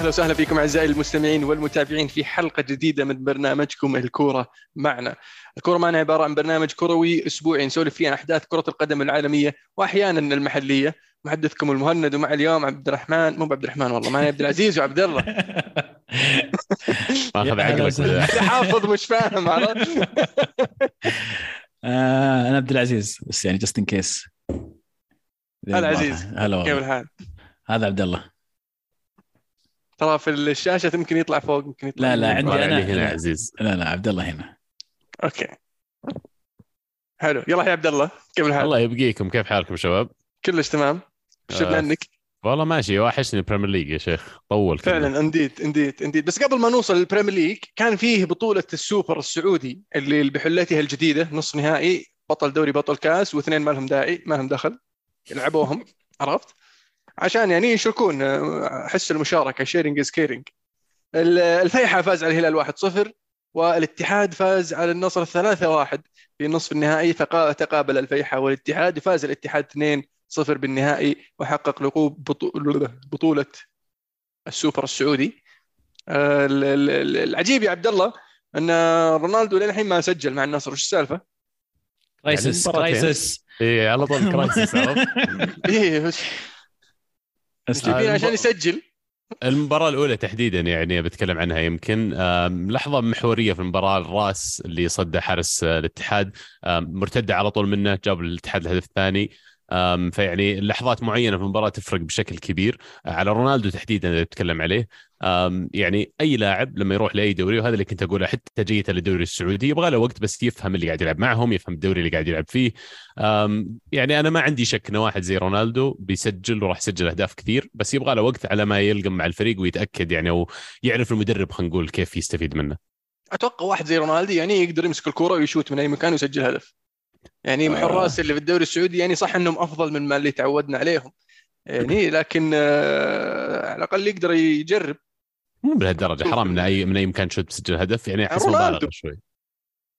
أهلا وسهلا فيكم أعزائي المستمعين والمتابعين في حلقة جديدة من برنامجكم الكورة معنا. الكورة معنا عبارة عن برنامج كروي أسبوعي نسولف فيه عن أحداث كرة القدم العالمية واحيانا المحلية. محدثكم المهند ومع اليوم عبد الرحمن مو عبد الرحمن والله معي عبد العزيز وعبد الله. ماخذ عقلك حافظ مش فاهم عرفت؟ آه أنا عبد العزيز بس يعني جست ان كيس هلا عزيز هلا كيف الحال؟ هذا عبد الله ترى في الشاشة يمكن يطلع فوق يمكن يطلع لا لا. عندي أنا هنا. عزيز لا لا عبد الله هنا okay حلو يلا يا عبد الله كيف الحال؟ الله يبقيكم كيف حالكم شباب؟ كلش تمام شفنا آه، عنك والله ماشي واحشني ال Premier League يا شيخ طول كذا. فعلا indeed indeed indeed بس قبل ما نوصل لل Premier League كان فيه بطولة السوبر السعودي اللي بحلتها الجديدة نصف نهائي بطل دوري بطل كاس واثنين ما لهم داعي ما لهم دخل يلعبوهم عرفت؟ عشان يعني يشاركون آه، حس المشاركة sharing is caring الفيحة فاز على الهلال 1-0 والاتحاد فاز على النصر 3-1 في نصف النهائي فتقابل الفيحة والاتحاد فاز الاتحاد 2-0 بالنهائي وحقق لقب بطو- بطولة السوبر السعودي آه، ال- ال- ال- العجيب يا عبد الله أن رونالدو لين الحين ما سجل مع النصر وش السالفة؟ crisis. crisis اي على طول crisis عرفت؟ إيه جايبين آه، عشان يسجل؟ المباراة الأولى تحديدا يعني بتكلم عنها يمكن. آم، لحظة محورية في المباراة الرأس اللي صد حارس آه، الاتحاد مرتدة على طول منه جاب الاتحاد الهدف الثاني. فيعني لحظات معينة في المباراة تفرق بشكل كبير. آه، على رونالدو تحديدا اللي بتكلم عليه. يعني أي لاعب لما يروح لأي دوري وهذا اللي كنت أقوله حتى جيته للدوري السعودي يبغى له وقت بس يفهم اللي قاعد يلعب معهم يفهم الدوري اللي قاعد يلعب فيه. يعني أنا ما عندي شك إنه واحد زي رونالدو بيسجل وراح يسجل أهداف كثير بس يبغى له وقت على ما يلقم مع الفريق ويتأكد يعني أو يعرف المدرب خلينا نقول كيف يستفيد منه. أتوقع واحد زي رونالدو يعني يقدر يمسك الكورة ويشوت من أي مكان ويسجل هدف. يعني آه. الحراس اللي في الدوري السعودي يعني صح إنهم أفضل من ما اللي تعودنا عليهم يعني لكن آه، على الأقل يقدر يجرب مو بهالدرجة حرام من اي من أي مكان تشوت تسجل هدف يعني احس. مبالغة شوي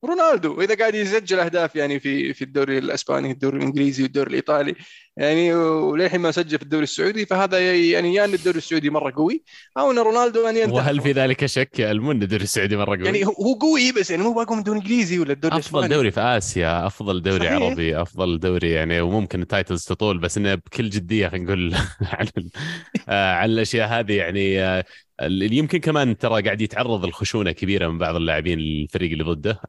رونالدو واذا قاعد يسجل أهداف يعني في في الدوري الإسباني الدوري الإنجليزي والدوري الإيطالي يعني وللحين ما سجل في الدوري السعودي فهذا يعني يا إن الدوري السعودي مرة قوي أو إن رونالدو يعني وهل في ذلك شك يا إن الدوري السعودي مرة قوي؟ يعني هو قوي بس يعني مو باقوى من الدوري الانجليزي ولا الدوري أفضل الإسباني. دوري في آسيا أفضل دوري صحيح. عربي أفضل دوري يعني وممكن titles تطول بس إنه بكل جدية خلينا نقول عن آه، عن الأشياء هذه يعني آه، يمكن كمان ترى قاعد يتعرض لخشونه كبيرة من بعض اللاعبين الفريق اللي ضده.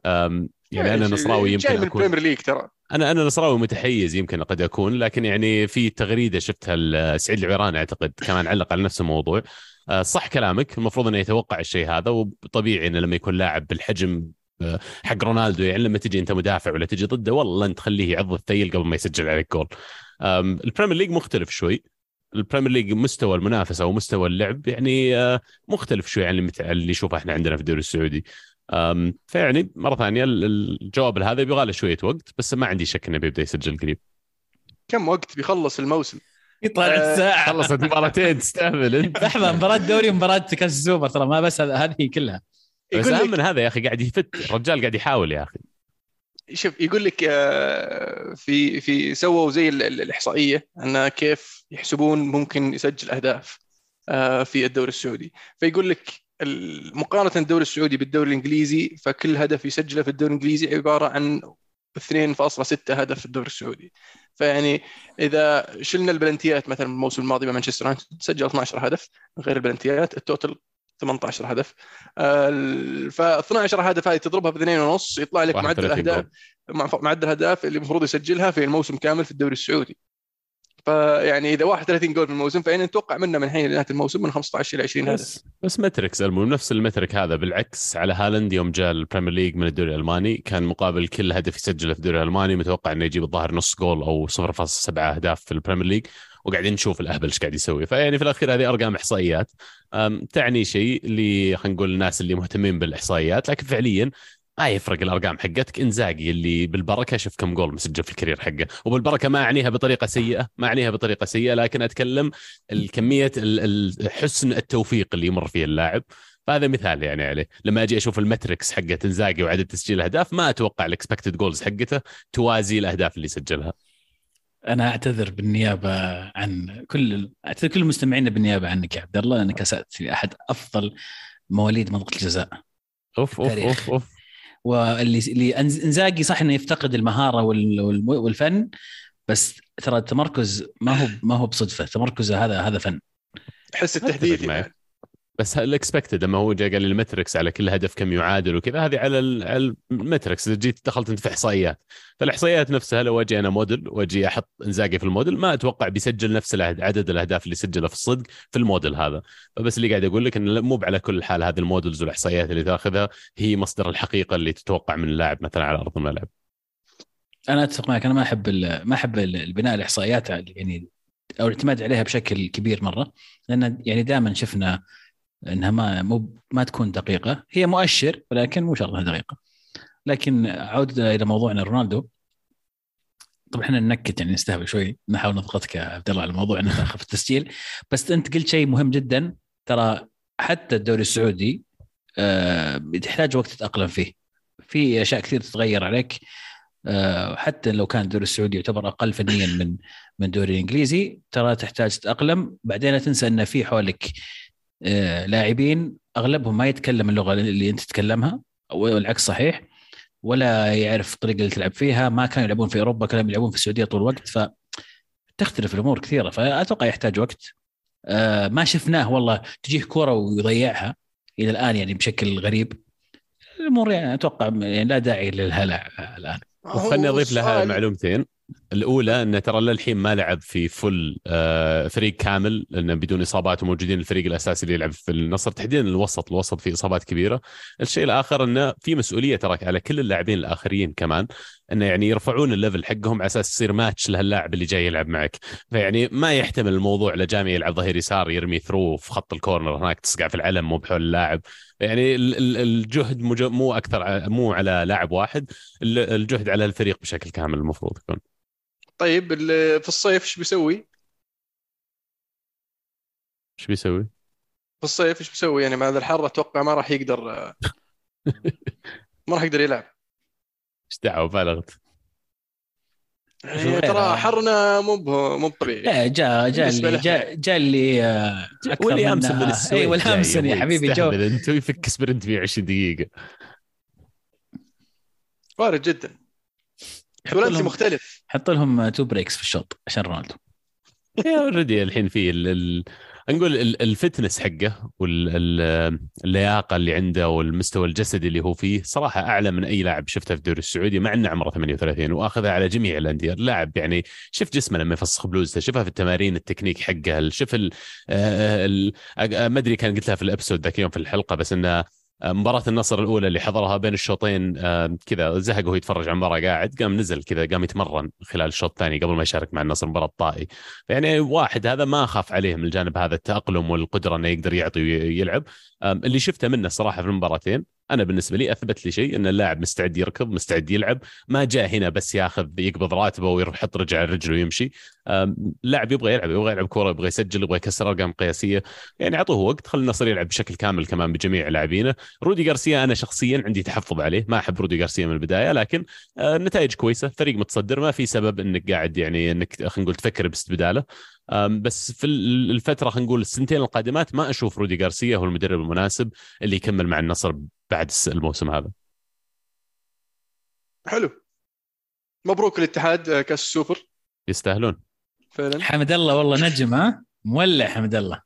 يعني أنا نصراوي يمكن ما أكون legit ترى. أنا أنا نصراوي متحيز يمكن قد أكون لكن يعني في تغريدة شفتها لسعيد العيراني أعتقد كمان علق على نفس الموضوع. آه، صح كلامك المفروض إنه يتوقع الشيء هذا وطبيعي انه لما يكون لاعب بالحجم آه، حق رونالدو يعني لما تجي أنت مدافع ولا تجي ضده والله أنت تخليه يعض الثيل قبل ما يسجل عليك goal. Premier League مختلف شوي. Premier League مستوى المنافسة ومستوى اللعب يعني آه، مختلف شوي عن اللي نشوفه إحنا عندنا في الدوري السعودي. فيعني مرة ثانية ال- الجواب لهذا يبغى له شوية وقت بس ما عندي شك إنه بيبدأ يسجل قريب. كم وقت بيخلص الموسم؟ يطلع آه، الساعة. خلصت مباراتين تستهبل أنت. لحظة مباراة دوري ومباراة كأس السوبر ترى ما بس هذا- هذه كلها. بس أهم من هذا يا أخي قاعد يفت الرجال قاعد يحاول يا أخي. شوف يقول لك آه، في في سووا زي ال- ال- الإحصائية أن كيف يحسبون ممكن يسجل أهداف آه، في الدوري السعودي. فيقول لك مقارنة الدوري السعودي بالدوري الإنجليزي فكل هدف يسجله في الدوري الإنجليزي عبارة عن 2.6 هدف في الدوري السعودي. فيعني إذا شلنا البلنتيات مثلا الموسم الماضي مع مانشستر يونايتد سجل 12 هدف غير البلنتيات التوتل 18 هدف. ف 12 هدف هذه تضربها باثنين ونص يطلع لك معدل 31 الأهداف. مع- معدل الأهداف اللي المفروض يسجلها في الموسم كامل في الدوري السعودي. فيعني إذا 31 جول في الموسم فإن نتوقع منه من حين لنهاية الموسم من 15 إلى 20 هدف. بس بس metrics المهم نفس ال metric هذا بالعكس على هالاند يوم جاء Premier League من الدوري الألماني كان مقابل كل هدف يسجله في الدوري الألماني متوقع إنه يجيب الظاهر نص جول أو 0.7 أهداف في Premier League وقاعدين نشوف الأهبل إيش قاعد يسوي. فيعني في الأخير هذه أرقام إحصائيات. تعني شيء اللي خلينا نقول الناس اللي مهتمين بالإحصائيات لكن فعليا ما يفرق الأرقام حقتك إنزاجي اللي بالبركة شوف كم جول مسجل في ال career حقه. وبالبركة ما أعنيها بطريقة سيئة ما أعنيها بطريقة سيئة لكن أتكلم الكمية ال- ال- حسن التوفيق اللي يمر فيه اللاعب. فهذا مثال يعني عليه. لما أجي أشوف ال metrics حقة إنزاجي وعدد تسجيل الاهداف ما أتوقع ال expected goals حقته توازي الأهداف اللي سجلها. أنا أعتذر بالنيابة عن كل أعتذر كل مستمعينا بالنيابة عنك يا عبد الله انك أسأت في أحد أفضل مواليد منطقة الجزاء. أوف أوف. أوف أوف. واللي إنزاجي صح إنه يفتقد المهارة والفن بس ترى التمركز ما هو ما هو بصدفة تمركزه هذا هذا فن أتفق التهديد. يعني. بس ال expected لما هو جاء قال لي ال metrics على كل هدف كم يعادل وكذا هذه على ال- على ال metrics إذا جيت دخلت أنت في إحصائيات فالإحصائيات نفسها لو أجي أنا موديل وأجي أحط إنزاجي في الموديل ما أتوقع بيسجل نفس عدد الأهداف اللي سجلها في الصدق في الموديل هذا. فبس اللي قاعد أقول لك إنه مو على كل حال هذه ال models والإحصائيات اللي تأخذها هي مصدر الحقيقة اللي تتوقع من اللاعب مثلا على أرض الملعب. أنا أتفق معك. أنا ما أحب ما أحب ال- البناء الإحصائيات يعني أو الاعتماد عليها بشكل كبير مرة لأن يعني دائما شفنا انها ما مو ما تكون دقيقة. هي مؤشر ولكن مو شرط إنها دقيقة. لكن عوده إلى موضوعنا رونالدو. طبعا إحنا ننكت يعني نستهبل شوي نحاول نضغطك يا عبد الله على الموضوع إنه تأخر في التسجيل. بس أنت قلت شيء مهم جدا. ترى حتى الدوري السعودي آه، بتحتاج وقت تتأقلم فيه. في أشياء كثير تتغير عليك. آه، حتى لو كان الدوري السعودي يعتبر أقل فنيا من من الدوري الإنجليزي ترى تحتاج تتأقلم. بعدين لا تنسى إن في حولك آه، لاعبين أغلبهم ما يتكلم اللغة اللي أنت تتكلمها والعكس صحيح ولا يعرف الطريقة اللي تلعب فيها ما كانوا يلعبون في أوروبا كانوا يلعبون في السعودية طول الوقت ف تختلف الأمور كثيرة فأتوقع يحتاج وقت. آه، ما شفناه والله تجيه كورة ويضيعها إلى الآن يعني بشكل غريب. الأمور يعني أتوقع يعني لا داعي للهلع الآن. وخلني أضيف لها معلومتين. الأولى انه ترى للحين ما لعب في فل آه، فريق كامل لأنه بدون إصابات وموجودين الفريق الأساسي اللي يلعب في النصر تحديدا الوسط الوسط فيه إصابات كبيرة. الشيء الآخر انه في مسؤولية تراك على كل اللاعبين الآخرين كمان. إنه يعني يرفعون الليفل حقهم على أساس يصير ماتش لهاللاعب اللي جاي يلعب معك. فيعني ما يحتمل الموضوع لجامي يلعب ظهير يسار يرمي ثرو في خط الكورنر هناك تصقع في العلم مو بحول اللاعب. يعني ال- ال- الجهد مو أكثر مو على لاعب واحد ال- الجهد على الفريق بشكل كامل المفروض يكون. طيب في الصيف إيش بيسوي؟ إيش بيسوي؟ في الصيف إيش بيسوي؟ يعني مع هذا الحر أتوقع ما راح يقدر ما راح يقدر يلعب. إيش دعوة بالغت يعني غير- ترى حرنا مو مو طبيعي لا جاء جاء اللي. جاء جاء اللي آه، أكثر وليامسون من السويد اي جاي يا حبيبي جو. أنت ويفك سبرنت في 20 دقيقة. وارد جدا. لهم مختلف. حط لهم تو بريكس في الشوط عشان رونالدو. اوريدي الحين في. نقول ال- الفتنس حقه واللياقه اللي عنده والمستوى الجسدي اللي هو فيه صراحة أعلى من أي لاعب شفته في الدوري السعودي مع إنه عمره 38 واخذها على جميع الأندية اللاعب يعني شوف جسمه لما يفسخ بلوزته شوفها في التمارين التكنيك حقه شوف. آه، ال... آه، ما أدري كان قلت لها في الإبسود ذاك اليوم في الحلقة بس إنه مباراة النصر الأولى اللي حضرها بين الشوطين كذا زهق وهو يتفرج على المباراة قاعد قام نزل كذا قام يتمرن خلال الشوط الثاني قبل ما يشارك مع النصر مباراة الطائي يعني واحد هذا ما أخاف عليه من الجانب هذا التأقلم والقدرة أنه يقدر يعطي ويلعب اللي شفته منه الصراحة في المباراتين أنا بالنسبة لي أثبت لي شيء أن اللاعب مستعد يركض مستعد يلعب ما جاء هنا بس ياخذ يقبض راتبه ويروح يحط رجله على رجله ويمشي. اللاعب يبغى يلعب يبغى يلعب كورة يبغى يسجل يبغى يكسر أرقام قياسية. يعني أعطوه وقت خلي النصر يلعب بشكل كامل كمان بجميع لاعبينه. رودي غارسيا أنا شخصيا عندي تحفظ عليه ما أحب رودي غارسيا من البداية لكن النتائج كويسة فريق متصدر ما في سبب إنك قاعد يعني إنك خلينا نقول تفكر باستبداله. بس في ال- الفترة خلينا نقول السنتين القادمات ما أشوف رودي غارسيا هو المدرب المناسب اللي يكمل مع النصر بعد الموسم هذا. حلو. مبروك الاتحاد آه، كاس السوبر. يستاهلون. فعلا. حمد الله والله نجم ها؟ مولع حمد الله.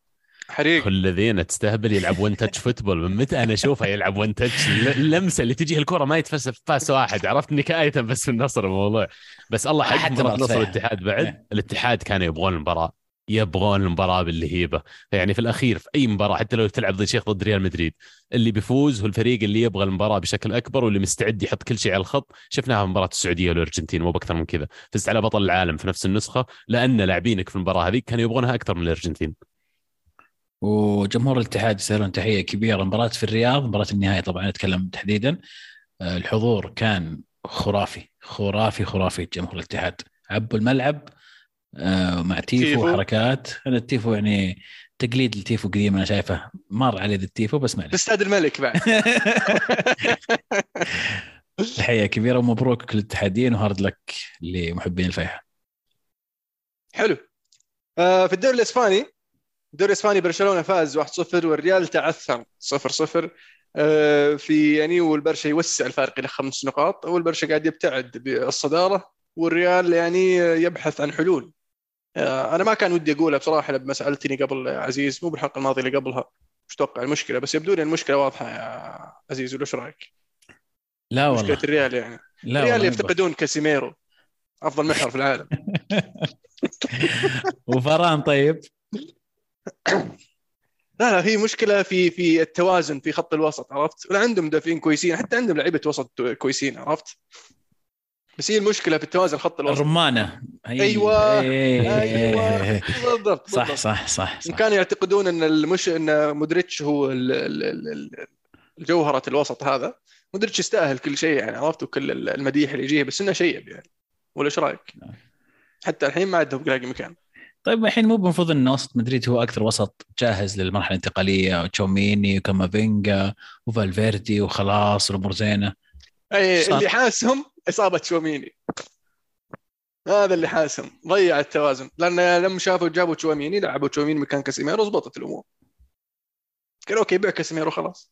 حريق. كل الذين تستهبل يلعب one touch football من متى أنا أشوفه يلعب one touch اللمسه اللي تجيه الكرة ما يتفسف pass واحد. عرفت نكايه بس في النصر الموضوع. بس الله حق مباراه فيها. والاتحاد بعد. إيه. الاتحاد كانوا يبغون المباراة. يبغون المباراة باللهيبة. يعني في الأخير في أي مباراة حتى لو تلعب ضد شيخ ضد ريال مدريد اللي بيفوز هو الفريق اللي يبغى المباراة بشكل أكبر واللي مستعد يحط كل شيء على الخط. شفناها في مباراة السعودية والأرجنتين مو بأكثر من كذا. فزت على بطل العالم في نفس النسخة لأن لاعبينك في المباراة هذيك كانوا يبغونها أكثر من الأرجنتين. وجمهور الاتحاد يستاهلون تحية كبيرة. مباراة في الرياض مباراة النهائي طبعا أتكلم تحديدا. الحضور كان خرافي خرافي خرافي جمهور الاتحاد. عبوا الملعب. مع tifo tifo. وحركات أنا التيفو يعني تقليد التيفو قديم أنا شايفه مر علي ذا التيفو بس معلش استاد الملك بعد. تحيه كبيرة ومبروك للاتحادين و hard luck لمحبين الفيحاء حلو. آه في الدوري الإسباني الدوري الإسباني برشلونة فاز 1-0 والريال تعثر 0-0 آه في يعني والبرشا يوسع الفارق إلى خمس نقاط والبرشا قاعد يبتعد بالصدارة والريال يعني يبحث عن حلول. آه أنا ما كان ودي أقولها بصراحة لما سألتني قبل عزيز مو بالحلقة الماضيه اللي قبلها وش توقع المشكلة بس يبدو لي المشكلة واضحة يا عزيز ولا إيش رأيك؟ لا والله. مشكلة الريال يعني. لا الريال يفتقدون كاسيميرو أفضل محور في العالم. وفران طيب. لا لا في مشكلة في في التوازن في خط الوسط عرفت؟ ولا عندهم مدافعين كويسين حتى عندهم لعيبة وسط كويسين عرفت؟ بس هي المشكلة في التوازن خط الوسط الرمانة هي- أيوة. إيه. أيوه بالضبط صح. صح صح صح كانوا يعتقدون إن المش إن مودريتش هو ال- ال- ال- ال- الجوهره الوسط هذا مودريتش يستأهل كل شيء يعني عرفت وكل المديح اللي يجيه بس إنه شيب يعني ولا إيش رأيك؟ حتى الحين ما عندهم لاقي مكان طيب الحين مو المفروض إن وسط مدريد هو أكثر وسط جاهز للمرحلة الانتقالية وتشوميني وكامافينجا وفالفيردي وخلاص الأمور زينه اي. اللي حاسهم إصابة شواميني هذا اللي حاسهم ضيع التوازن. لأن لما شافوا جابوا تشواميني لعبوا تشواميني مكان كاسيميرو ضبطت الأمور. قالوا okay بيع كاسيميرو خلاص.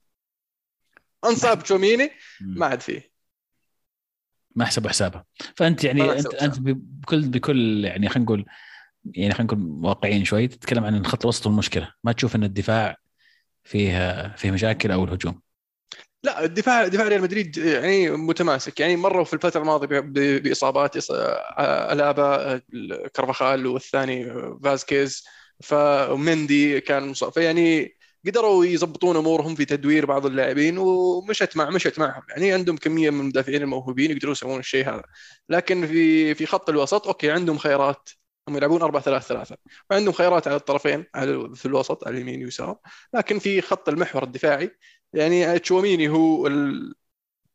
انصاب تشواميني ما عاد فيه. ما حسبوا حسابها فأنت يعني أنت حسبوا أنت بكل بكل يعني خلينا نقول يعني خلينا نقول واقعيين شوي تتكلم عن الخط الوسط والمشكلة ما تشوف إن الدفاع فيه فيه مشاكل أو الهجوم. لا الدفاع دفاع ريال مدريد يعني متماسك. يعني مروا في الفترة الماضية بإصابات ألابا كارفاخال والثاني فازكيز فمندي كان مصاب. فيعني قدروا يضبطون أمورهم في تدوير بعض اللاعبين ومشت مع مشت معهم. يعني عندهم كمية من المدافعين الموهوبين يقدروا يسوون الشيء هذا. لكن في في خط الوسط okay عندهم خيارات هم يلعبون 4 3 3 وعندهم خيارات على الطرفين على في الوسط على اليمين واليسار. لكن في خط المحور الدفاعي يعني تشواميني هو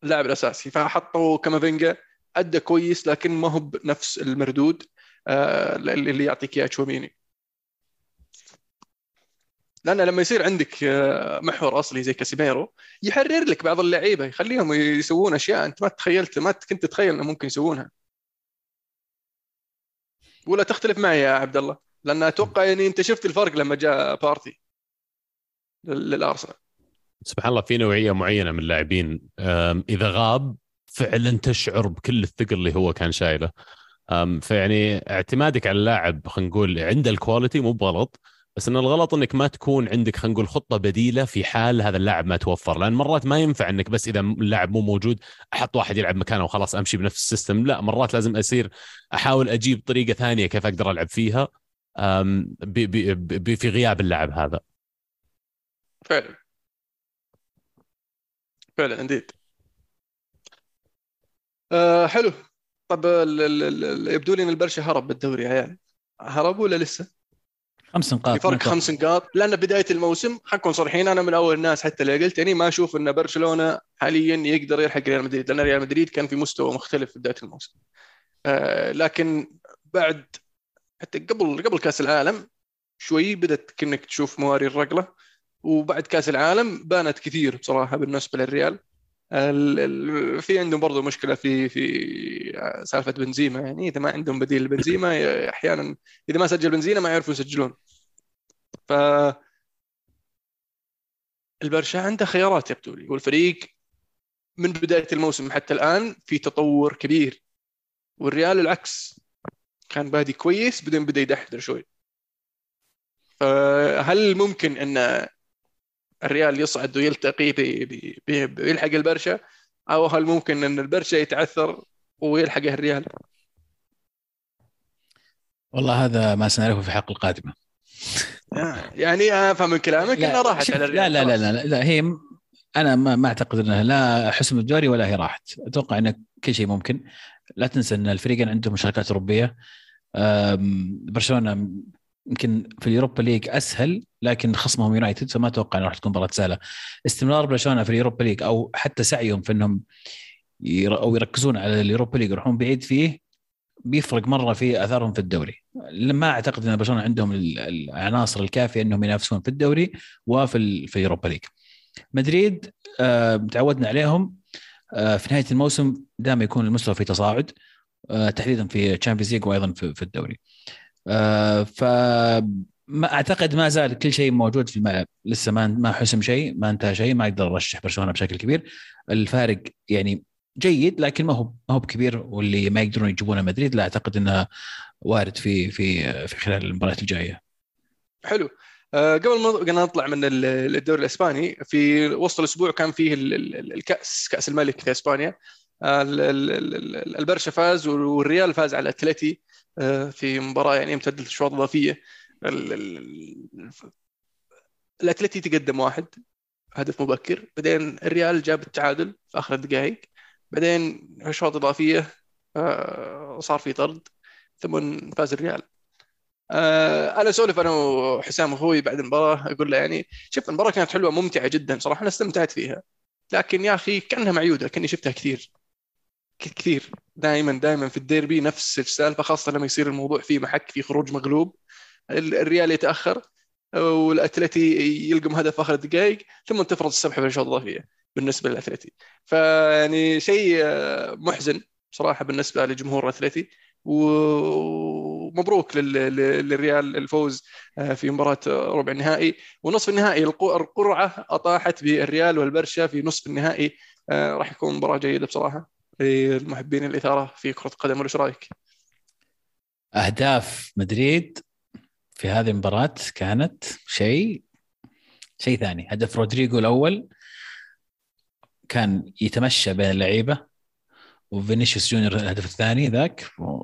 اللاعب الأساسي فحطوا كامافينجا أدى كويس لكن ما هو بنفس المردود آه، اللي يعطيك إياه تشواميني. لأن لما يصير عندك آه، محور أصلي زي كاسيميرو يحرر لك بعض اللعيبة يخليهم يسوون أشياء أنت ما تخيلت ما كنت تتخيل انه ممكن يسوونها. ولا تختلف معي يا عبد الله لأن أتوقع يعني أنت شفت الفرق لما جاء بارتي لل- للأرسنال. سبحان الله في نوعية معينة من اللاعبين. إذا غاب فعلا تشعر بكل الثقل اللي هو كان شايله. فيعني اعتمادك على اللاعب خلينا نقول عنده ال quality مو بغلط بس إن الغلط إنك ما تكون عندك خلينا نقول خطة بديلة في حال هذا اللاعب ما توفر. لأن مرات ما ينفع إنك بس إذا اللاعب مو موجود أحط واحد يلعب مكانه وخلاص أمشي بنفس ال system. لا مرات لازم أصير أحاول أجيب طريقة ثانية كيف أقدر ألعب فيها أم، ب- ب- ب- في غياب اللاعب هذا. فعلا. فعلا indeed آه حلو. طب ال- ال- ال- ال- يبدو لي إن البرشا هرب بالدوري يا عيال. هرب ولا لسه؟ خمس نقاط في فرق. خمس نقاط. لأن بداية الموسم حنكون صريحين أنا من أول الناس حتى اللي قلت يعني ما أشوف إن برشلونة حاليا يقدر يلحق ريال مدريد لأن ريال مدريد كان في مستوى مختلف في بداية الموسم. آه لكن بعد حتى قبل قبل كأس العالم شوي بدأت كأنك تشوف مواري الرقله وبعد كاس العالم بانت كثير بصراحة بالنسبة للريال. ال- ال- في عندهم برضو مشكلة في في سالفة بنزيما يعني. إذا ما عندهم بديل لبنزيما أحيانا إذا ما سجل بنزيما ما يعرفوا يسجلون. ف البرشا عنده خيارات يبدو لي والفريق من بداية الموسم حتى الآن في تطور كبير. والريال العكس. كان بادي كويس بعدين بدأ يدحدر شوي. فهل ممكن أن الريال يصعد ويلتقي بي بي بي بيلحق البرشا أو هل ممكن إن البرشا يتعثر ويلحقه الريال؟ والله هذا ما سنعرفه في الحلقة القادمة. يعني افهم من كلامك إنها راحت على الريال لا لا لا. لا, لا, هي أنا ما, ما أعتقد إنها لا حسم الدوري ولا هي راحت. أتوقع إن كل شيء ممكن. لا تنسى إن الفريقين عندهم مشاركات أوروبية. برشلونة يمكن في ال Europa League أسهل لكن خصمهم يونايتد فما أتوقع انها راح تكون مباراة سهلة. استمرار برشلونه في ال Europa League أو حتى سعيهم في إنهم أو يركزون على ال Europa League يروحون بعيد فيه بيفرق مرة في آثارهم في الدوري. ما أعتقد إن برشلونه عندهم ال- العناصر الكافية إنهم ينافسون في الدوري وفي في ال Europa League. مدريد آه، تعودنا عليهم. آه، في نهاية الموسم دائما يكون المستوى في تصاعد آه، تحديدا في Champions League وأيضا في في الدوري. ف ما أعتقد ما زال كل شيء موجود في الملعب. لسه ما ما حسم شيء ما انتهى شيء ما أقدر ارشح برشلونة بشكل كبير. الفارق يعني جيد لكن ما هو ما هو بكبير واللي ما يقدرون يجيبونه مدريد لا أعتقد انها وارد في في في خلال المباريات الجاية. حلو. آه، قبل ما نطلع من ال- الدوري الإسباني في وسط الأسبوع كان فيه ال- ال- الكأس كأس الملك في اسبانيا آه، ال- ال- ال- البرشا فاز والريال فاز على الاتلتي آه، في مباراة يعني امتدت اشواط إضافية. ال- ال- الأتلتي تقدم واحد هدف مبكر. بعدين الريال جاب التعادل في آخر الدقائق. بعدين اشواط إضافية آه، صار في طرد. ثم فاز الريال. آه، أنا أسولف أنا وحسام أخوي بعد المباراة أقول له يعني شوف المباراة كانت حلوة ممتعة جدا صراحة أنا استمتعت فيها. لكن يا أخي كأنها معيودة كأني شفتها كثير. كثير. دائما دائما في الديربي نفس السالفة خاصة لما يصير الموضوع فيه محك في خروج مغلوب. ال- الريال يتأخر والأتلتي يلقم هدف آخر الدقائق ثم تفرض السبحه في الاشواط الاضافيه بالنسبة للأتلتي. فيعني شيء آه، محزن صراحة بالنسبة لجمهور الأتلتي. ومبروك لل- لل- للريال الفوز آه، في مباراة ربع النهائي. ونصف النهائي الق- القرعة أطاحت بالريال والبرشا في نصف النهائي. آه، راح يكون مباراة جيدة بصراحة. للمحبين الإثارة في كرة القدم ولا إيش رأيك؟ أهداف مدريد في هذه المباراة كانت شيء شيء ثاني هدف رودريجو الأول كان يتمشى بين اللعيبة وفينيسيوس جونيور الهدف الثاني ذاك و...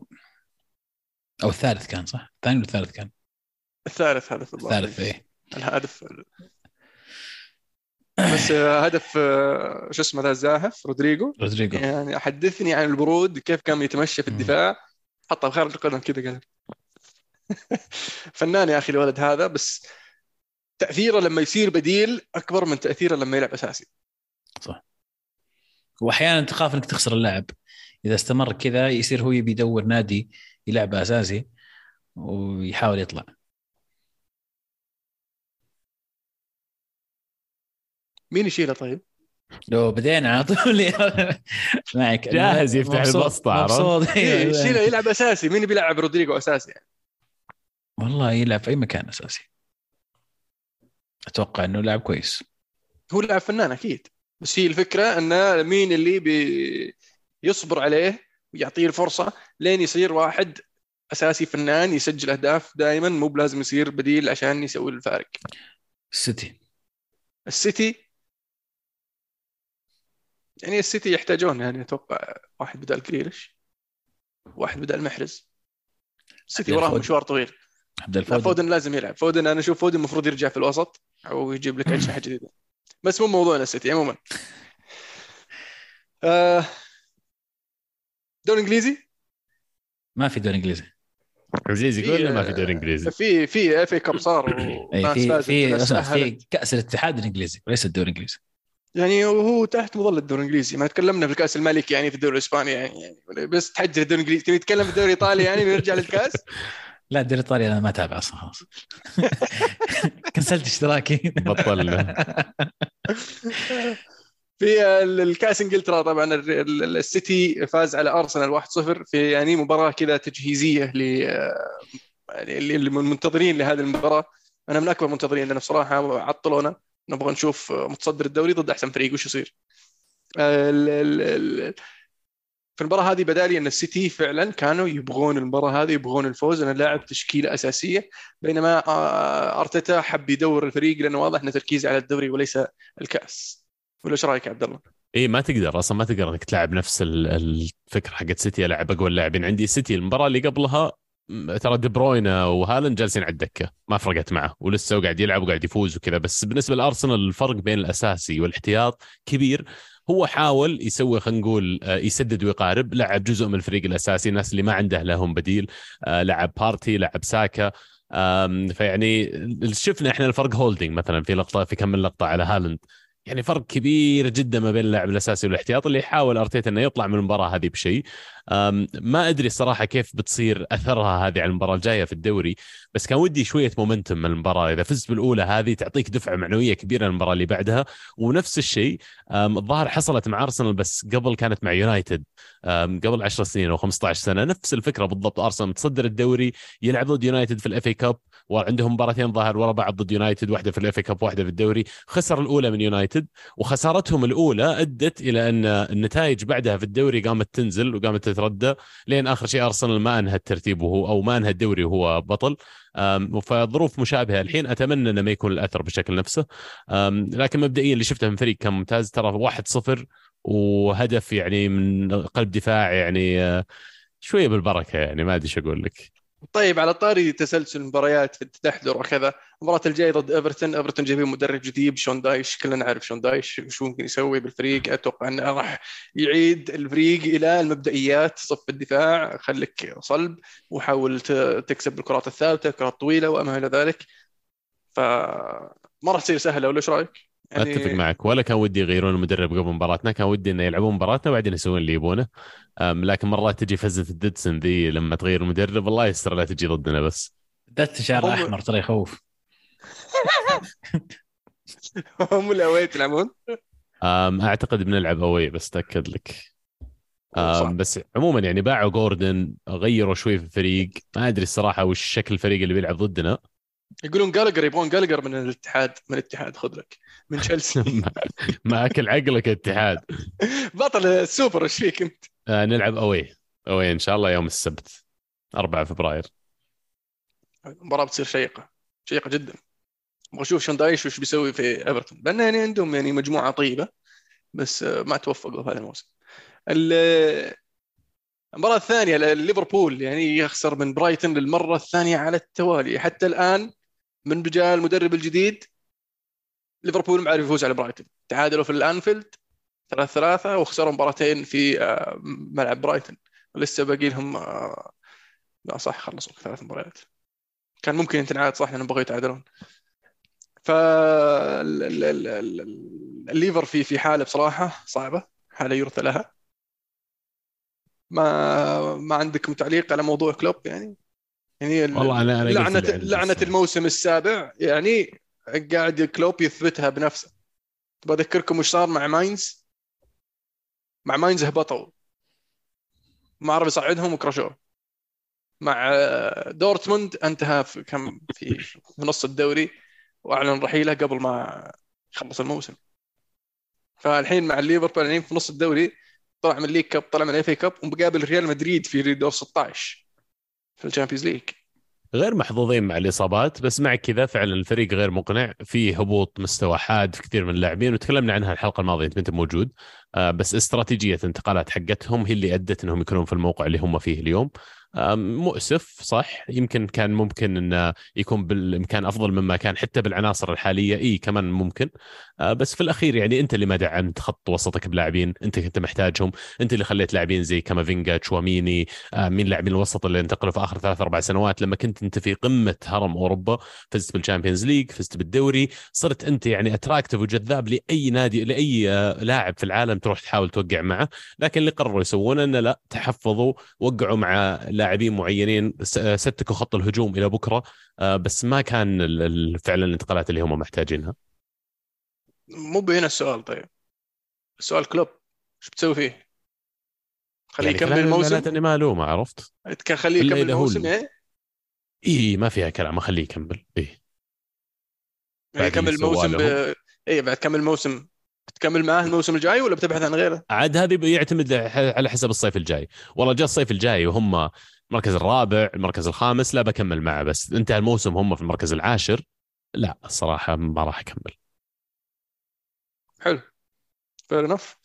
أو الثالث كان صح؟ الثاني ولا الثالث كان؟ الثالث هدف. الثالث إيه الهدف بس هدف آه، شو اسمه ذا الزاهف رودريجو. رودريجو. يعني حدثني عن البرود كيف كان يتمشى في. الدفاع. حطها بخارج القدم كذا قال. فنان يا أخي الولد هذا بس تأثيره لما يصير بديل أكبر من تأثيره لما يلعب أساسي. وأحيانا تخاف إنك تخسر اللاعب. إذا استمر كذا يصير هو يبي يدور نادي يلعبه أساسي ويحاول يطلع. مين يشيله طيب؟ لو بدينا على طول. معك. جاهز يفتح البسطة، عرفت؟ إيه، يشيله يلعب أساسي. مين بيلعب؟ رودريجو أساسي. يعني؟ والله يلعب في أي مكان أساسي. أتوقع إنه لاعب كويس. هو لاعب فنان أكيد. بس هي الفكرة انه مين اللي بي يصبر عليه ويعطيه الفرصة لين يصير واحد أساسي فنان يسجل أهداف دائما مو بلازم يصير بديل عشان يسوي الفارق. السيتي. السيتي يعني السيتي يحتاجون يعني أتوقع واحد بدال جريليش واحد بدال محرز. السيتي الفود. مشوار طويل. عبد لا الفود فودن لازم يلعب. فودن أنا أشوف فودن المفروض يرجع في الوسط أو يجيب لك اجنحه جديدة. بس مو موضوعنا السيتي عموما. آه، دوري إنجليزي؟ ما في دوري إنجليزي. انجليزي في- كله ما في دوري إنجليزي. في في FA Cup صار في في في. كأس الاتحاد الإنجليزي وليس الدوري الإنجليزي. يعني وهو تحت مظلة الدوري الإنجليزي ما تكلمنا في الكأس الملكي يعني في الدوري الإسباني يعني, يعني بس تحجر الدوري الإنجليزي تبي تتكلم في الدوري الإيطالي يعني نرجع للكأس؟ لا الدوري الإيطالي أنا ما أتابع أصلا خلاص. كنسلت اشتراكي. بطلنا في ال- الكأس إنجلترا طبعا ال- ال- السيتي فاز على أرسنال 1-0 في يعني مباراة كذا تجهيزية ل يعني اللي اللي منتظرين لهذه المباراة. أنا من أكبر منتظرين لنا بصراحة عطلونا. نبغى نشوف متصدر الدوري ضد أحسن فريق وش يصير؟ في المباراة هذه بدالي أن السيتي فعلا كانوا يبغون المباراة هذه يبغون الفوز. أنا لاعب تشكيلة أساسية بينما آه، أرتيتا حب يدور الفريق لأنه واضح انه تركيز على الدوري وليس الكأس. ولا إيش رأيك عبد الله؟ إي ما تقدر. أصلا ما تقدر إنك تلعب نفس ال- الفكرة حقت سيتي العب أقوى اللاعبين. عندي السيتي المباراة اللي قبلها ترى دي بروينا وهالاند جالسين على الدكة. ما فرقت معه. ولسه قاعد يلعب وقاعد يفوز وكذا. بس بالنسبة لأرسنال الفرق بين الأساسي والاحتياط كبير. هو حاول يسوي خلينا نقول آه، يسدد ويقارب. لعب جزء من الفريق الأساسي. الناس اللي ما عنده لهم بديل. آه، لعب بارتي لعب ساكا. فيعني شفنا إحنا الفرق هولدنج مثلا في لقطة في كم من لقطة على هالاند. يعني فرق كبير جدا ما بين اللاعب الأساسي والاحتياط اللي يحاول أرتيتا إنه يطلع من المباراة هذه بشيء. ما أدري صراحة كيف بتصير أثرها هذه على المباراة الجاية في الدوري بس كان ودي شوية momentum من المباراة. إذا فزت بالأولى هذه تعطيك دفعة معنوية كبيرة للمباراة اللي بعدها. ونفس الشيء الظاهر حصلت مع ارسنال بس قبل كانت مع يونايتد قبل 10 سنين أو 15 سنة. نفس الفكرة بالضبط ارسنال متصدر الدوري يلعب ضد يونايتد في ال FA Cup وعندهم مباراتين ظاهر ورا بعض ضد يونايتد واحدة في ال FA Cup واحدة في الدوري. خسر الأولى من يونايتد وخسارتهم الأولى أدت إلى أن النتائج بعدها في الدوري قامت تنزل وقامت تتردى لين آخر شيء أرسنال ما انهى الترتيب وهو أو ما انهى الدوري وهو بطل. فظروف مشابهة الحين أتمنى إنه ما يكون الأثر بالشكل نفسه. لكن مبدئيا اللي شفته من فريق كان ممتاز ترى 1-0 وهدف يعني من قلب دفاع يعني آه، شوية بالبركة يعني ما أدري إيش أقول لك. طيب على طاري تسلسل المباريات في التحضر وكذا. المباراة الجاية ضد إيفرتون. إيفرتون جايبين مدرب جديد شون دايش. كلنا نعرف شون دايش شو ممكن يسوي بالفريق. أتوقع إنه راح يعيد الفريق إلى المبدئيات صف الدفاع. خليك صلب وحاول تكسب بالكرات الثابتة الكرات الطويله وما إلى ذلك. ف ما راح تصير سهلة ولا إيش رأيك؟ يعني أتفق معك. ولا كان ودي يغيرون المدرب قبل مباراتنا كان ودي إنه يلعبون مباراتنا وبعدين يسوون اللي يبونه. لكن مرات تجي فزة الديدسون ذي لما تغير المدرب الله يستر لا تجي ضدنا بس. ذات شعر هم- أحمر ترى يخوف. هم الاويت يلعبون أم، أعتقد بنلعب اوي بس تاكد لك. بس عموما يعني باعوا جوردن غيروا شوي في الفريق. ما أدري الصراحة وش شكل الفريق اللي بيلعب ضدنا. يقولون جالجر يبغون جالجر من الاتحاد من الاتحاد خذ لك. من تشيلسي. ما- ما أكل عقلك اتحاد. بطل السوبر إيش فيك أنت؟ آه، نلعب أوي. أوي إن شاء الله يوم السبت 4 فبراير. المباراة بتصير شيقة شيقة جدا. أبغى أشوف شون دايش وش بيسوي في إيفرتون. لأن يعني عندهم يعني مجموعة طيبة بس آه، ما توفقوا في هذا الموسم. ال- المباراة الثانية ليفربول يعني يخسر من برايتون للمرة الثانية على التوالي. حتى الآن من جاء المدرب الجديد ليفربول ما عرف يفوز على برايتون. تعادلوا في الأنفيلد ثلاث ثلاثة وخسروا مباراتين في آه، ملعب برايتون. ولسه باقي لهم آه، لا صح خلصوا ثلاث مباريات. كان ممكن ثنتين عاد صح لأنهم بغوا يتعادلون. ف ال- ال- ال- ال- الليفر في في حالة بصراحة صعبة حالة يرثى لها. ما ما عندكم تعليق على موضوع كلوب يعني؟ يعني ال- والله أنا- أنا لعنه الصراحة. الموسم السابع يعني قاعد كلوب يثبتها بنفسه. تبغى أذكركم وش صار مع ماينز؟ مع ماينز هبطوا ما عرف يصعدهم وكرشوه. مع دورتموند انتهى في كم في نص الدوري وأعلن رحيله قبل ما يخلص الموسم. فالحين مع الليفربول الحين في نص الدوري طلع من ال League Cup طلع من ال FA Cup ومقابل ريال مدريد في دور 16 في ال Champions League. غير محظوظين مع الإصابات بس مع كذا فعلا الفريق غير مقنع. في هبوط مستوى حاد في كثير من اللاعبين وتكلمنا عنها الحلقة الماضية أنت ما انت موجود. آه، بس استراتيجية الانتقالات حقتهم هي اللي أدت إنهم يكونون في الموقع اللي هم فيه اليوم. آه، مؤسف صح؟ يمكن كان ممكن إنه يكون بالإمكان أفضل مما كان حتى بالعناصر الحالية. إي كمان ممكن. بس في الأخير يعني أنت اللي ما دعمت خط وسطك بلاعبين أنت كنت محتاجهم أنت اللي خليت لاعبين زي كامافينجا تشواميني آه، مين لاعبين الوسط اللي انتقلوا في آخر ثلاث أربع سنوات لما كنت أنت في قمة هرم أوروبا فزت بال Champions League فزت بالدوري صرت أنت يعني attractive وجذاب لأي نادي لأي آه، لاعب في العالم تروح تحاول توقع معه. لكن اللي قرروا يسوونه إنه لا تحفظوا وقعوا مع لاعبين معينين آه، ستكوا خط الهجوم إلى بكرة آه، بس ما كان فعلا الانتقالات اللي هم محتاجينها. مو هنا السؤال طيب. السؤال كلوب إيش بتسوي فيه؟ خليه يعني يكمل الموسم. المعنات إني ما ألومه عرفت؟ كان خليه يكمل الموسم يعني اي ما فيها كلام اخليه يكمل. اي بعد يكمل سواه الموسم ب... اي بعد كمل الموسم. بتكمل معاه الموسم الجاي ولا بتبحث عن غيره؟ عاد هذه بيعتمد على حسب الصيف الجاي. والله جاء الصيف الجاي وهم المركز الرابع المركز الخامس لا بكمل معه بس. انتهى الموسم هم في المركز العاشر. لا الصراحة ما راح أكمل. حلو. fair enough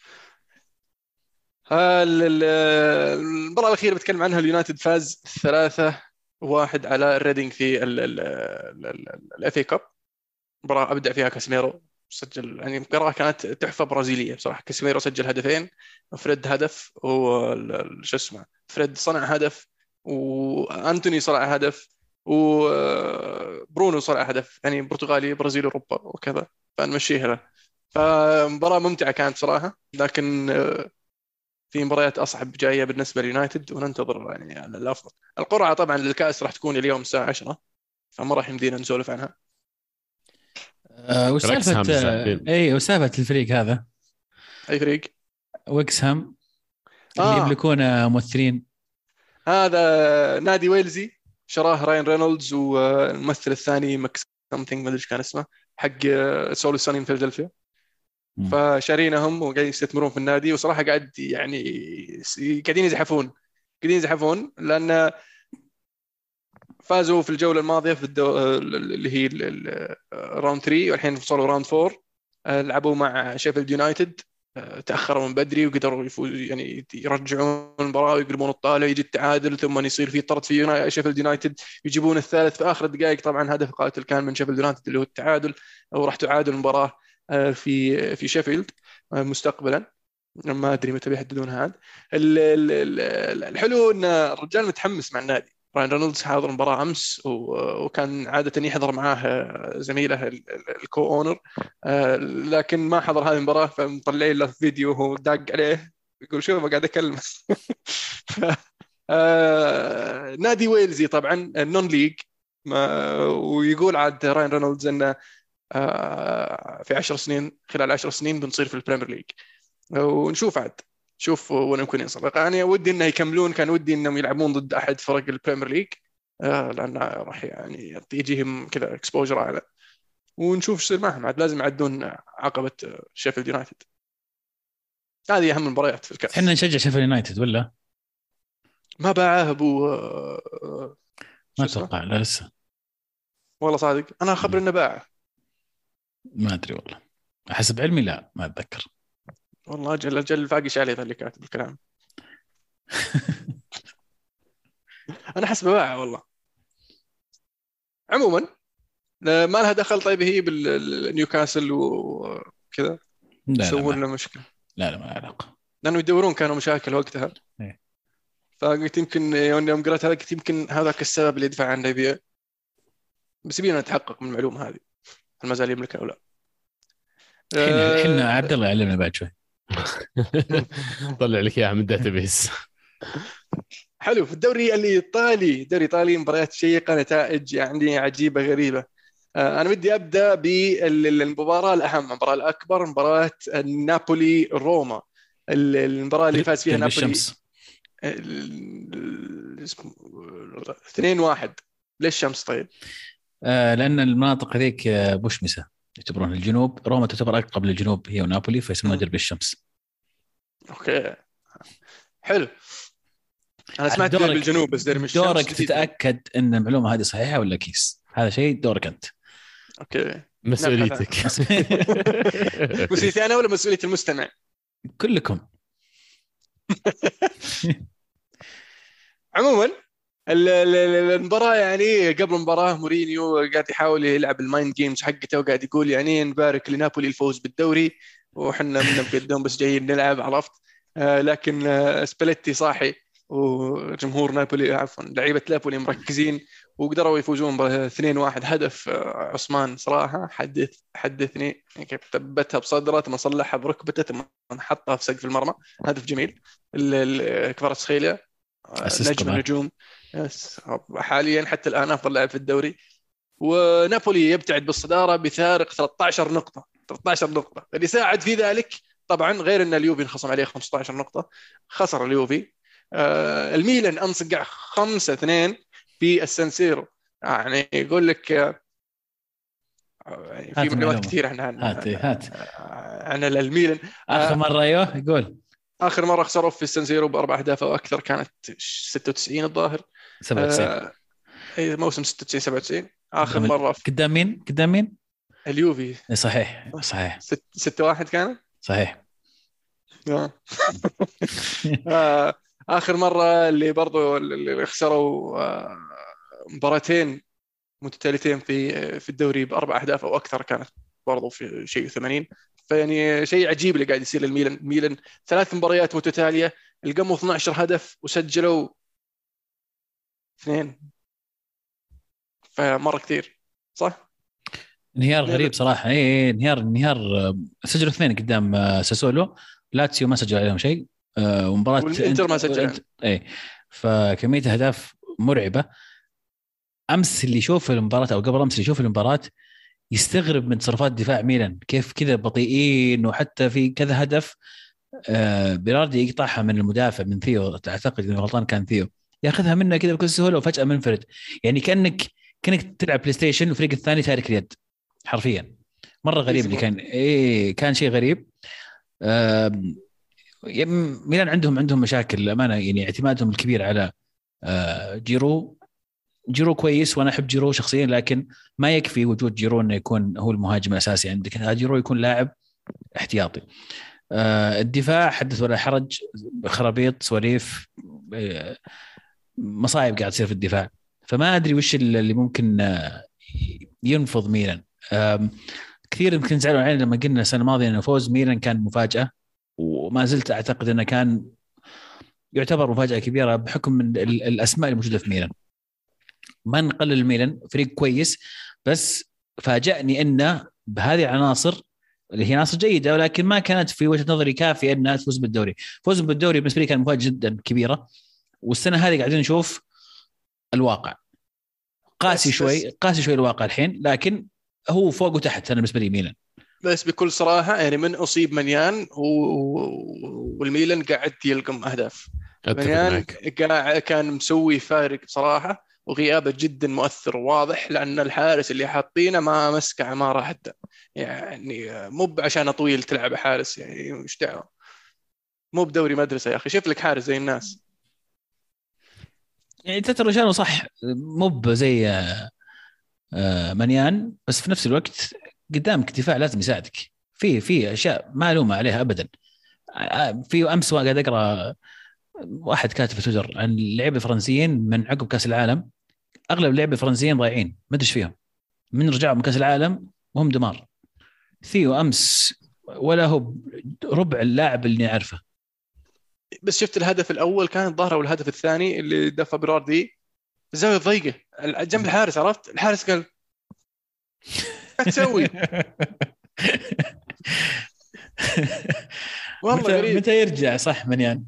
المباراة الأخيرة بتكلم عنها اليونايتد فاز ثلاثة واحد على الريدنج في ال FA Cup. مباراة أبدع فيها كاسميرو سجل يعني مباراة كانت تحفة برازيلية بصراحة. كاسميرو سجل هدفين فريد هدف وشو اسمه فريد صنع هدف وأنتوني صنع هدف وبرونو صنع هدف. يعني برتغالي برازيلي أوروبا وكذا. فنمشيها له. فمباراة ممتعة كانت صراحة لكن في مباريات أصعب جاية بالنسبة ليونايتد وننتظر يعني الأفضل القرعة طبعا للكأس راح تكون اليوم الساعة 10 فما راح يمدينا نسولف عنها آه وش ريكسهام سالفة زعلان. آه اي وش سالفة الفريق هذا؟ أي فريق ريكسهام اللي آه. يملكون آه، ممثلين هذا نادي ويلزي شراه راين رينولدز والممثل الثاني ماك something ما أدري إيش كان اسمه حق Always Sunny in Philadelphia. فشارينهم وقاعدين يستثمرون في النادي وصراحة قاعد يعني قاعدين يزحفون. قاعدين يزحفون لأن فازوا في الجولة الماضية في الدو... اللي هي ال round 3 والحين وصلوا round 4 آه، لعبوا مع شيفيلد يونايتد آه، تأخروا من بدري وقدروا يفوز يعني يرجعون المباراة ويقلبون الطاوله يجي التعادل ثم يصير في طرد في شيفيلد يونايتد يجيبون الثالث في آخر الدقائق طبعا هدف قاتل كان من شيفيلد يونايتد اللي هو التعادل وراح تعادل المباراة. في في شيفيلد آه، مستقبلا. ما أدري متى بيحددونها عاد ال- ال- ال- الحلو إن الرجال متحمس مع النادي. راين رينولدز حاضر المباراه أمس و- وكان عادة يحضر معاه زميله ال- ال- ال co-owner آه، لكن ما حضر هذه المباراة فمطلعين له فيديو وهو داق عليه. يقول شوف قاعد آه، نادي ويلزي طبعا ال non-league ويقول عاد راين رينولدز إنه آه، في عشر سنين خلال عشر سنين بنصير في ال Premier League. ونشوف عاد. شوف وين يمكن ينصر يعني ودي إنه يكملون كان ودي إنهم يلعبون ضد أحد فرق ال Premier League. آه، لأن راح يعني يجيهم كذا exposure أعلى. ونشوف إيش يصير معهم. عاد لازم يعدون عقبة آه، شيفيلد يونايتد هذه أهم المباريات في الكأس. إحنا نشجع شيفيلد يونايتد ولا؟ ما باعه أبو آه، ما؟ أتوقع لا لسه. والله صادق. أنا خبر إنه باعه. ما أدري والله. حسب علمي لا ما أتذكر. والله أجل أجل فاقش عليه ذا اللي كاتب الكلام. أنا حسب باعه والله. عموما ما لها دخل طيب هي بالنيوكاسل وكذا لا يسوون لنا مشكلة. لا, لا ما له علاقة. لأنه يدورون كانوا مشاكل وقتها. إيه. فقلت يمكن يوم يوم قرأت هذا قلت يمكن هذاك السبب اللي يدفع عنه يبيع بس يبينا نتحقق من المعلومة هذه. هل ما زال يملكها أو لا؟ الحين آه، الحين عبد الله يعلمنا بعد شوي. طلع لك إياها من database حلو. في الدوري الإيطالي الدوري الإيطالي مباريات شيقة نتائج يعني عجيبة غريبة. آه، أنا بدي أبدأ بالمباراة الأهم المباراة الأكبر مباراة نابولي روما. ال- المباراة اللي فاز فيها نابولي بالشمس. 2 1 ليش شمس طيب؟ آه لأن المناطق هذيك آه، مشمسه يعتبرون الجنوب. روما تعتبر أقرب للجنوب هي ونابولي فيسمونها. درب الشمس. okay. حلو. أنا سمعت درب الجنوب بس درب الشمس دورك جديد. تتأكد إن المعلومة هذه صحيحة ولا كيس؟ هذا شيء دورك أنت. okay. مسؤوليتك. مسؤوليتي أنا ولا مسؤوليه المستمع؟ كلكم. عموما ال- ال- ال- المباراة يعني قبل المباراة مورينيو قاعد يحاول يلعب ال mind games حقته وقاعد يقول يعني نبارك لنابولي الفوز بالدوري وحنا منا مقدم بس جايين نلعب عرفت؟ آه لكن آه سباليتي صاحي وجمهور نابولي عفوا لعيبة نابولي مركزين وقدروا يفوزون ب 2-1 هدف آه أوسيمين صراحة حدث حدثني يعني كيف ثبتها بصدره ثم صلحها بركبته ثم حطها في سقف المرمى هدف جميل. كفاراتسخيليا آه، نجم. النجوم yes. حاليا حتى الآن أفضل لاعب في الدوري. ونابولي يبتعد بالصدارة بفارق 13 نقطة. 13 نقطة. اللي ساعد في ذلك طبعا غير إن اليوفي انخصم عليه 15 نقطة. خسر اليوفي. آه، الميلان أنصقع 5 2 في السانسيرو. يعني يقول لك آه، يعني في معلومات. كثير عن عن هات هات. عن الميلان. آخر آه. مرة أيوه يقول آخر مرة خسروا في السانسيرو بأربع أهداف أو أكثر كانت 96 الظاهر. 97 آه، اي موسم 96 97 آخر مرة في قدام مين؟ قدام مين؟ اليوفي. إيه، صحيح صحيح. 6 1 كانت صحيح. آه. آه، آخر مرة اللي برضو اللي خسروا آه، مباراتين متتاليتين في في الدوري بأربع أهداف أو أكثر كانت برضو في شيء 80 فيعني شيء عجيب اللي قاعد يصير للميلان. ميلان ثلاث مباريات متتالية القموا 12 هدف وسجلوا اثنين. فمرة كثير صح؟ انهيار غريب. صراحة. اي إي، انهيار انهيار آه، سجلوا اثنين قدام آه، ساسولو. لاتسيو ما سجل عليهم شيء آه، ومباراة والإنتر ما سجل. اي فكمية أهداف مرعبة. أمس اللي يشوف المباراة أو قبل أمس اللي يشوف المباراة يستغرب من تصرفات دفاع ميلان. كيف كذا بطيئين وحتى في كذا هدف. بيراردي يقطعها من المدافع من ثيو. أعتقد انه غلطان كان ثيو. ياخذها منه كذا بكل سهولة وفجأة منفرد. يعني كانك كأنك تلعب PlayStation والفريق الثاني تارك اليد حرفيا. مرة غريب اللي كان إيه كان شيء غريب. ميلان عندهم عندهم مشاكل الامانه يعني اعتمادهم الكبير على آه، جيرو. جيرو كويس وأنا أحب جيرو شخصيا لكن ما يكفي وجود جيرو إنه يكون هو المهاجم الأساسي عندك. جيرو يكون لاعب احتياطي. آه، الدفاع حدث ولا حرج. خرابيط سواليف آه، مصايب قاعد تصير في الدفاع. فما أدري وش اللي ممكن آه، ينفض ميلان. كثير يمكن زعلوا علينا لما قلنا السنة الماضية إنه فوز ميلان كان مفاجأة. وما زلت أعتقد إنه كان يعتبر مفاجأة كبيرة بحكم من ال- الأسماء الموجوده في ميلان. ما نقلل الميلان فريق كويس بس فاجأني انه بهذه العناصر اللي هي عناصر جيدة ولكن ما كانت في وجهة نظري كافية إنها تفوز بالدوري، فوز بالدوري بالنسبة لي كان مفاجأة جدا كبيرة. والسنة هذه قاعدين نشوف الواقع. قاسي بس- شوي قاسي شوي الواقع الحين لكن هو فوق وتحت أنا بالنسبة لي ميلان. بس بكل صراحة يعني من أصيب منيان و... والميلان قاعد يلقم أهداف. منيان قاعد كان مسوي فارق بصراحه وغيابه جدا مؤثر واضح لأن الحارس اللي حاطينه ما مسك عماره حتى. يعني مو عشان طويل تلعب حارس يعني مش دعوة؟ مو بدوري مدرسة يا أخي شوف لك حارس زي الناس. يعني تتر صح مو زي آه، آه، منيان بس في نفس الوقت قدامك دفاع لازم يساعدك. في في أشياء ما الومه عليها ابدا. آه، في أمس قاعد أقرأ واحد كاتب في تويتر عن اللعيبه الفرنسيين من عقب كأس العالم. أغلب اللعيبه الفرنسيين ضايعين ما أدري فيهم. من رجعوا من كأس العالم وهم دمار. ثيو أمس ولا هو ربع اللاعب اللي نعرفه. بس شفت الهدف الأول كان الظاهر أو الهدف الثاني اللي دفع براردي الزاويه ضيقة. جنب الحارس عرفت؟ الحارس قال تسوي؟ والله متى, متى يرجع؟ صح منيان.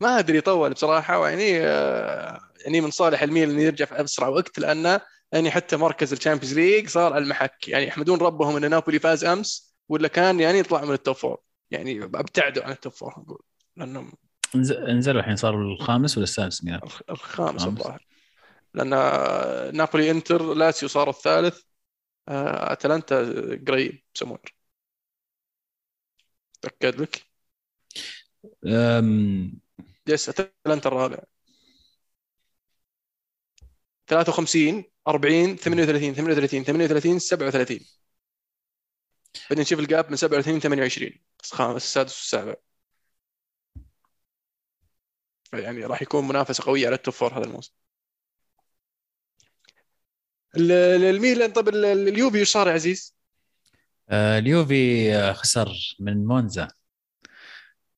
ما أدري طول بصراحة ويعني آه، يعني من صالح الميلان إنه يرجع في أسرع وقت لأنه يعني حتى مركز ال Champions League صار على المحك. يعني يحمدون ربهم إن نابولي فاز أمس ولا كان يعني يطلع من ال top four يعني أبتعدوا عن ال top four نقول لأنهم انزلوا الحين صاروا الخامس ولا السادس ميلان الخ- الخامس خامس. الظاهر. لأن نابولي إنتر لاتسيو صار الثالث آه، أتلانتا قريب سموير تأكد لك؟ أم، yes أتلانتا الرابع. 53 40 38 38 38 37 بعدين نشوف ال gap من 37 28 بس خامس السادس والسابع. يعني راح يكون منافسه قويه على ال top four هذا الموسم. ال- ال- الميلان طب ال- ال- اليوفي إيش صار يا عزيز؟ آه، اليوفي آه، خسر من مونزا.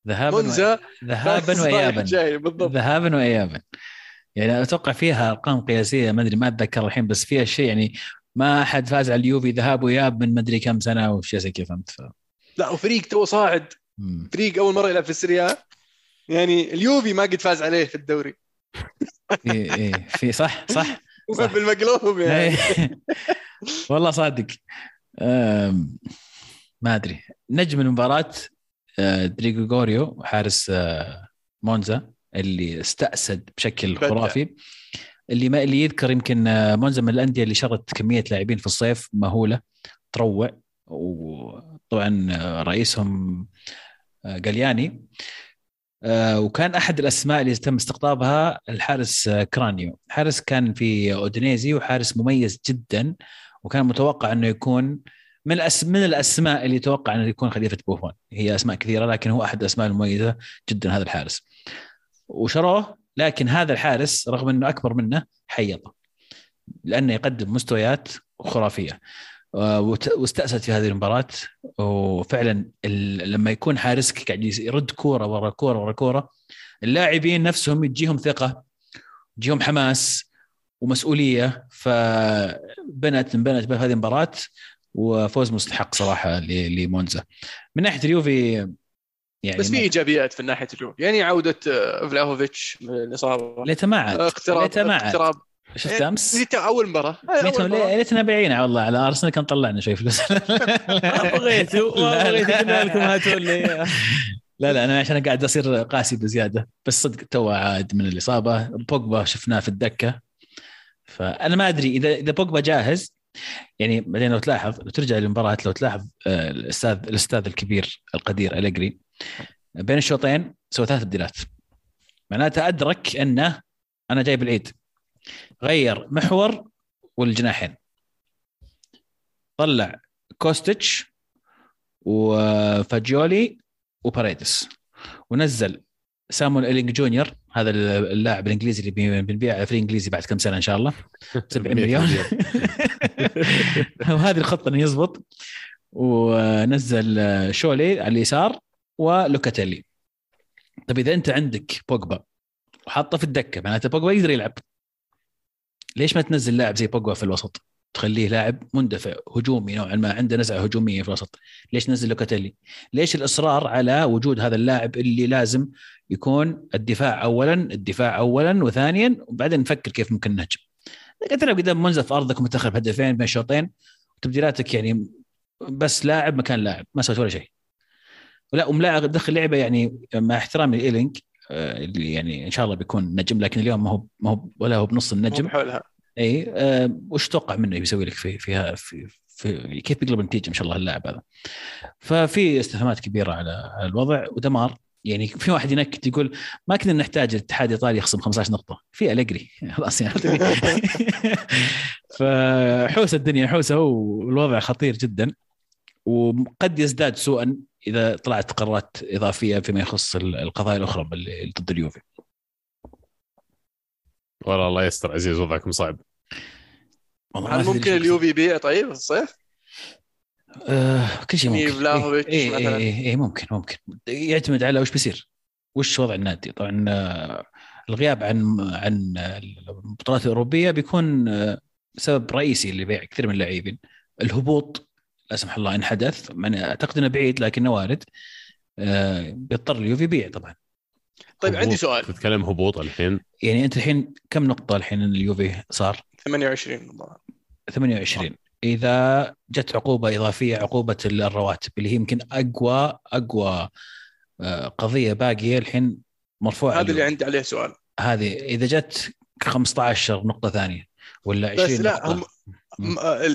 ذهابا مونزا؟ ذهابا وايابا. ذهابا وايابا. يعني أتوقع فيها أرقام قياسية ما أدري ما أتذكر الحين بس فيها شيء يعني ما أحد فاز على اليوفي ذهاب وإياب من ما أدري كم سنة وشيء زي كذا فهمت؟ ف... لا وفريق تو صاعد. مم. فريق أول مرة يلعب في ال Serie A يعني اليوفي ما قد فاز عليه في الدوري. في إيه. في صح صح صح. بالمقلوب يعني. إيه. والله صادق. ما أدري. نجم المباراة آه، دي غريغوريو حارس آه، مونزا اللي استأسد بشكل. خرافي. اللي ما اللي يذكر يمكن آه، مونزا من الأندية اللي شرت كمية لاعبين في الصيف مهولة تروع وطبعا رئيسهم آه، وكان أحد الأسماء اللي تم استقطابها الحارس آه، كرانيو. حارس كان في أودينيزي وحارس مميز جدا وكان متوقع أنه يكون من. من الأسماء اللي يتوقع أنه يكون خليفة بوفون. هي أسماء كثيرة لكن هو أحد الأسماء المميزة جدا هذا الحارس. وشروه لكن هذا الحارس رغم أنه أكبر منه حيطه لأنه يقدم مستويات خرافية. آه، واستأسد في هذه المباراة. وفعلا لما يكون حارسك قاعد يرد كورة ورا كورة ورا كورة اللاعبين نفسهم يجيهم ثقة يجيهم حماس ومسؤولية. فبنت انبنت بهذه المباراة وفوز مستحق صراحة لمونزا. من ناحية اليوفي يعني بس في إيجابيات في ناحية اليوفي. يعني عودة آه، فلاهوفيتش من الاصابه ليته ما عاد اقتراب عاد اقتراب. شفت أمس؟ ليته أول مباراه. ليتنا بايعين والله على أرسنال كان طلعنا شوي فلوس بغيتوا لا. بغيتوا قلنا لكم هاتوا لي. لا لا أنا عشان قاعد أصير قاسي بزيادة. بس صدق تو عاد من الإصابة. بوجبا شفناه في الدكة. فأنا ما أدري اذا إذا بوجبا جاهز يعني بعدين لو تلاحظ لو ترجع للمباراة لو تلاحظ آه، الاستاذ الأستاذ الكبير القدير أليجري بين الشوطين سوى ثلاث تبديلات معناته أدرك أنه أنا جايب العيد. غير محور والجناحين. طلع كوستيتش وفاجيولي وباريدس. ونزل سامويل إيلينج جونيور هذا اللاعب الإنجليزي اللي بي- بنبيعه في الإنجليزي بعد كم سنة إن شاء الله. 70 مليون. وهذه الخطة إنه يزبط. ونزل شولي على اليسار ولوكاتيلي. طيب إذا أنت عندك بوجبا وحاطه في الدكة معناته بوجبا يقدر يلعب. ليش ما تنزل لاعب زي بوجبا في الوسط؟ تخليه لاعب مندفع هجومي نوعا ما عنده نزعة هجومية في الوسط. ليش نزل لوكاتيلي؟ ليش الإصرار على وجود هذا اللاعب اللي لازم يكون الدفاع اولا الدفاع اولا وثانيا وبعدين نفكر كيف ممكن نهجم. تلعب قدام مونزا في أرضك ومتأخر بهدفين بين الشوطين وتبديلاتك يعني بس لاعب مكان لاعب ما سويت ولا شيء. ولا وملاعب دخل لعبة يعني مع احترامي لإيلينج آه، اللي يعني إن شاء الله بيكون نجم لكن اليوم ما هو ما هو ولا هو بنص النجم. بحولها. إي آه وش تتوقع منه بيسوي لك في فيها في, في كيف بيقلب النتيجة إن شاء الله اللاعب هذا؟ ففي استفهامات كبيرة على الوضع. ودمار يعني في واحد ينكت يقول ما كنا نحتاج الاتحاد الإيطالي يخصم 15 نقطة. في أليجري. خلاص يعني. فحوسة الدنيا حوسة والوضع خطير جدا. وقد يزداد سوءا. إذا طلعت قرارات إضافية فيما يخص القضايا الأخرى اللي ضد اليوفي. والله الله يستر عزيز وضعكم صعب. والله هل ممكن اليوفي يبيع؟ طيب في الصيف؟ آه كل شيء يعني ممكن. إيه إيه مثلاً. إيه, إيه ممكن ممكن. يعتمد على وش بيصير. وش وضع النادي. طبعا آه، الغياب عن عن البطولات الأوروبية بيكون آه، سبب رئيسي لبيع كثير من اللاعبين. الهبوط لا سمح الله إن حدث من أعتقد إنه بعيد لكنه وارد. آه، بيضطر اليوفي يبيع طبعا. طيب عندي. سؤال. تتكلم هبوط الحين. يعني أنت الحين كم نقطة الحين اليوفي صار؟ 28 مباراة 28 إذا جت عقوبة إضافية عقوبة الرواتب اللي هي يمكن أقوى أقوى آه، قضية باقية الحين مرفوعة هذا اللي. عندي عليه سؤال. هذه إذا جت 15 نقطة ثانية ولا 20 بس لا. هم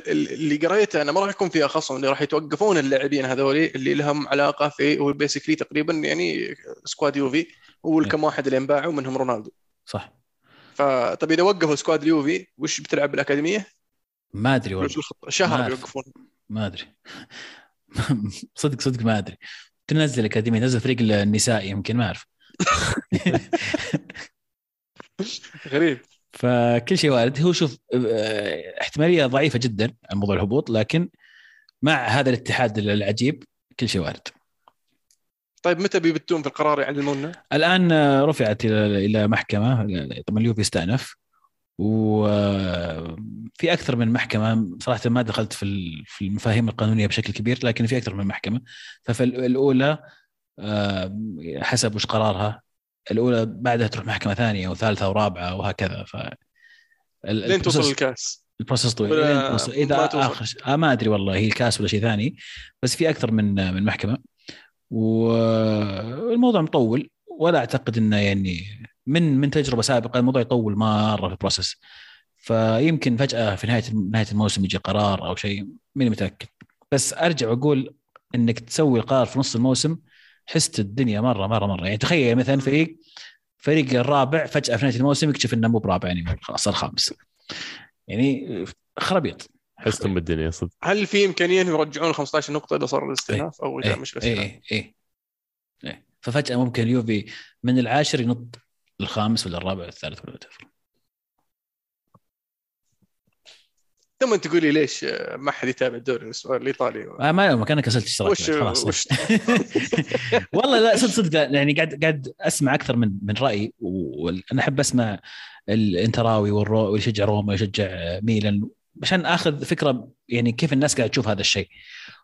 اللي قريته أنا ما راح يكون فيها خصم اللي راح يتوقفون اللاعبين هذولي اللي لهم علاقة في هو basically تقريبا يعني squad يوفي والكم واحد اللي انباعوا منهم رونالدو. صح. فطب إذا وقفوا squad اليوفي وش بتلعب بالأكاديمية؟ ما أدري والله؟ شهر. بيوقفون. ما أدري. صدق صدق ما أدري. تنزل اكاديميه تنزل فريق النسائي يمكن ما أعرف. غريب. فكل شيء وارد. هو شوف آه، احتمالية ضعيفة جدا عن موضوع الهبوط لكن مع هذا الاتحاد العجيب كل شيء وارد. طيب متى بيبتون في القرار يعلمونا؟ الآن آه، رفعت إلى إلى محكمة طبعا اليوفي استأنف وفي أكثر من محكمة. صراحة ما دخلت في في المفاهيم القانونية بشكل كبير لكن في أكثر من محكمة. ففي الأولى آه، حسب وش قرارها الأولى بعدها تروح محكمة ثانية وثالثة ورابعة وهكذا. ف لين توصل الكاس. البروسس طويل. لين توصل. ما اذا توصل؟ آخر ش- آه ما أدري والله هي الكاس ولا شيء ثاني بس في أكثر من من محكمة. والموضوع مطول. ولا أعتقد إنه يعني من من تجربة سابقة الموضوع يطول مرة في البروسس فيمكن فجأة في نهاية نهاية الموسم يجي قرار أو شيء ماني متأكد. بس أرجع وأقول إنك تسوي القرار في نص الموسم حست الدنيا مرة مرة مرة. يعني تخيل مثلا فريق فريق الرابع فجأة في نهاية الموسم يكتشف إنه مو برابع يعني خلاص صار خامس يعني خرابيط. حستم بالدنيا صدق. هل في إمكانية إنهم يرجعون ال 15 نقطة إذا صار الاستئناف أو إذا إيه. مش الاستئناف؟ إيه إيه. إيه. ففجأة ممكن اليوفي من العاشر ينط الخامس ولا الرابع ولا الثالث ولا ثم تقول لي ليش ما حد يتابع الدوري الإيطالي؟ آه ما ما كأنك كسلت اشتراك وش خلاص وش والله لا صدق صدق يعني قاعد قاعد أسمع أكثر من من رأي وأنا أحب أسمع الإنتراوي والرو واللي يشجع روما يشجع ميلان عشان آخذ فكرة يعني كيف الناس قاعد تشوف هذا الشيء.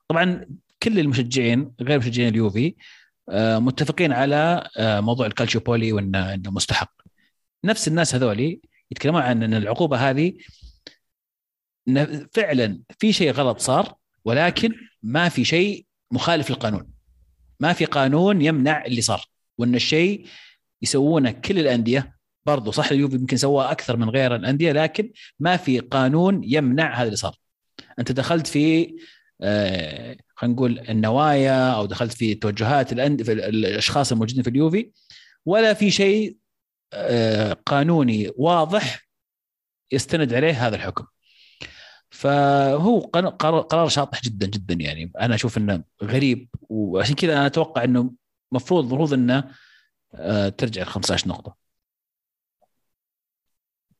طبعا كل المشجعين غير مشجعين اليوفي آه، متفقين على آه، موضوع الكالشيوبولي وانه إنه مستحق. نفس الناس هذولي يتكلمون عن إن العقوبة هذه فعلا في شيء غلط صار ولكن ما في شيء مخالف للقانون. ما في قانون يمنع اللي صار وإن الشيء يسوونه كل الأندية برضو صح اليوفي يمكن سواه أكثر من غير الأندية لكن ما في قانون يمنع هذا اللي صار. أنت دخلت في آه خلينا نقول النوايا أو دخلت في توجهات الأند... في الأشخاص الموجودين في اليوفي ولا في شيء آه قانوني واضح يستند عليه هذا الحكم. فهو قرار قرار شاطح جدا جدا يعني. أنا أشوف إنه غريب وعشان كذا أنا أتوقع إنه المفروض المفروض إنه آه، ترجع ل 15 نقطة.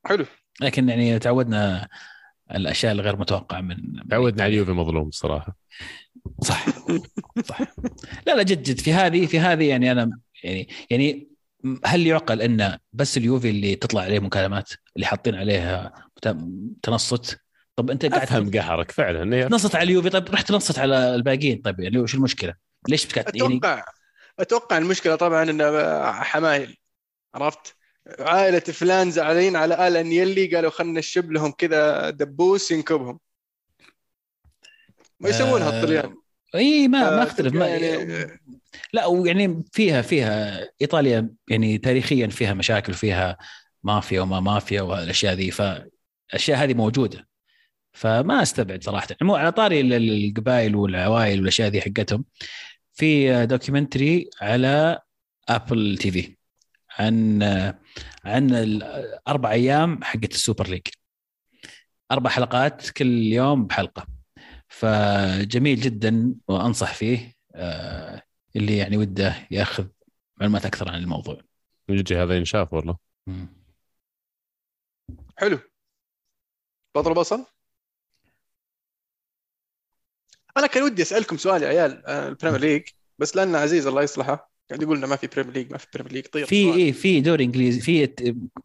حلو. لكن يعني تعودنا الأشياء الغير متوقعة من تعودنا على اليوفي مظلوم الصراحه صح. صح. لا لا جد جد. في هذه في هذه يعني أنا يعني يعني هل يعقل إن بس اليوفي اللي تطلع عليه مكالمات اللي حاطين عليها تنصت طب أنت قاعد أفهم قهرك فعلا هي- تنصت على اليوفي طيب رح تنصت على الباقيين طيب يعني وش المشكلة؟ ليش قاعد يعني؟ أتوقع أتوقع المشكلة طبعا انه حمايل عرفت؟ عائلة فلان زعلانين على آل انيلي قالوا خلنا نشب لهم كذا دبوس ينكبهم. ما يسوونها آه، الطليان إي ما ما آه، أختلف ما يعني- لا ويعني فيها فيها إيطاليا يعني تاريخيا فيها مشاكل فيها مافيا وما مافيا والاشياء ذي فالأشياء هذه موجودة. فما استبعد صراحة. مو على طاري ال- ال- القبائل والعوائل والاشياء ذي حقتهم. في documentary على Apple TV عن عن الأربع أيام حقت ال Super League. أربع حلقات كل يوم بحلقة. فجميل جدا وأنصح فيه آه، اللي يعني وده ياخذ معلومات أكثر عن الموضوع. يجي هذا ينشاف والله. حلو. بطل بصل أنا كان ودي أسألكم سؤال يا عيال آه، ال Premier League. بس لأن عزيز الله يصلحه قاعد يقول لنا ما في Premier League ما في Premier League. طيب في سؤال. إيه في دوري إنجليزي في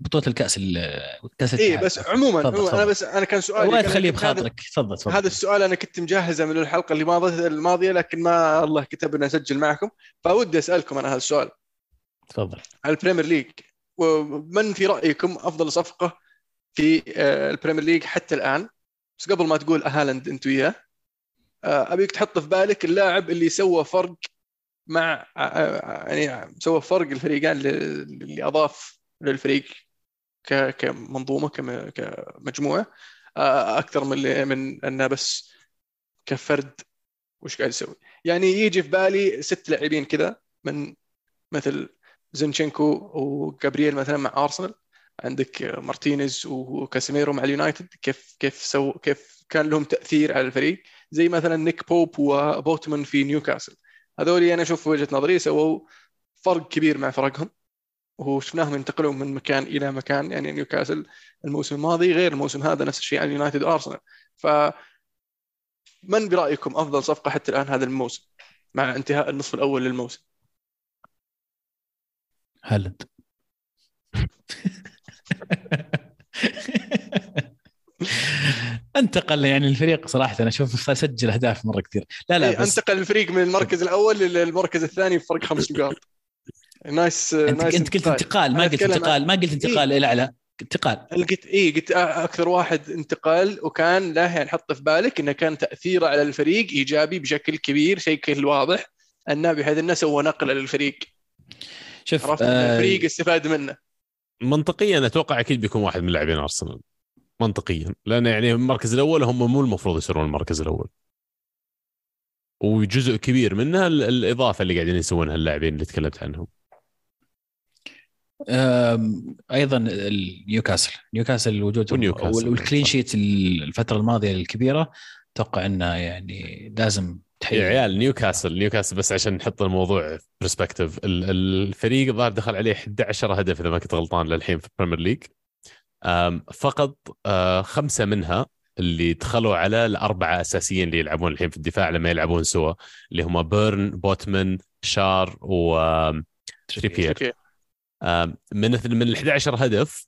بطولة الكأس ال- كأس إيه الاتحاد. بس عموما تفضل، عموماً أنا. بس أنا كان سؤالي ولا كان- تخليه بخاطرك. تفضل تفضل. هذا السؤال أنا كنت مجهزه من الحلقة اللي ماضيه الماضية لكن ما الله كتب لنا أسجل معكم. فودي أسألكم أنا هذا السؤال تفضل. على ال Premier League ومن في رأيكم أفضل صفقة في آه، ال Premier League حتى الآن؟ بس قبل ما تقول هالاند أنت وياه. آه، أبيك تحط في بالك اللاعب اللي سوى فرق مع آه، آه، يعني سوى فرق الفريقين اللي أضاف للفريق كمنظومة كم- كمجموعة آه، أكثر من من أنه بس كفرد وش قاعد يسوي. يعني يجي في بالي ست لاعبين كذا من مثل زينشينكو وجابرييل مثلا مع أرسنال. عندك مارتينيز وكاسيميرو مع اليونايتد. كيف كيف سو كيف كان لهم تأثير على الفريق؟ زي مثلا نيك بوب وبوتمان في نيوكاسل هذول أنا أشوف وجهة نظري سووا فرق كبير مع فرقهم وشفناهم ينتقلون من مكان إلى مكان. يعني نيوكاسل الموسم الماضي غير الموسم هذا نفس الشيء عن اليونايتد وارسنال ف من برأيكم أفضل صفقة حتى الآن هذا الموسم مع انتهاء النصف الأول للموسم؟ هالاند. انتقل يعني الفريق صراحة أنا أشوف سجل أهداف مرة كثير. لا لا إيه، بس انتقل الفريق من المركز الأول للمركز الثاني بفرق خمس نقاط. nice أنت, nice انت قلت انتقال. ما قلت انتقال ما قلت انتقال إلى اعلى انتقال. أنا قلت اي قلت أكثر واحد انتقال وكان له يعني حط في بالك إنه كان تأثيره على الفريق إيجابي بشكل كبير شيء كل واضح. انه بحيث انه سوى نقله للفريق. شوف عرفت؟ آه الفريق استفاد منه. منطقيا أتوقع أكيد بيكون واحد من لاعبين أرسنال. منطقيا. لأن يعني المركز الأول هم مو المفروض يصيرون المركز الأول. وجزء كبير منها ال- الإضافة اللي قاعدين يسوونها اللاعبين اللي تكلمت عنهم. أيضا نيوكاسل. نيوكاسل وجودهم وال- وال clean sheet الفترة الماضية الكبيرة أتوقع إنه يعني لازم تحيي. يا عيال نيوكاسل نيوكاسل بس عشان نحط الموضوع في perspective الفريق الظاهر دخل عليه 11 هدف إذا ما كنت غلطان للحين في ال Premier League فقط خمسة منها اللي دخلوا على الأربعة أساسيين اللي يلعبون الحين في الدفاع لما يلعبون سوا اللي هم بيرن بوتمان شار وتريبير أوكي آم، من من ال 11 هدف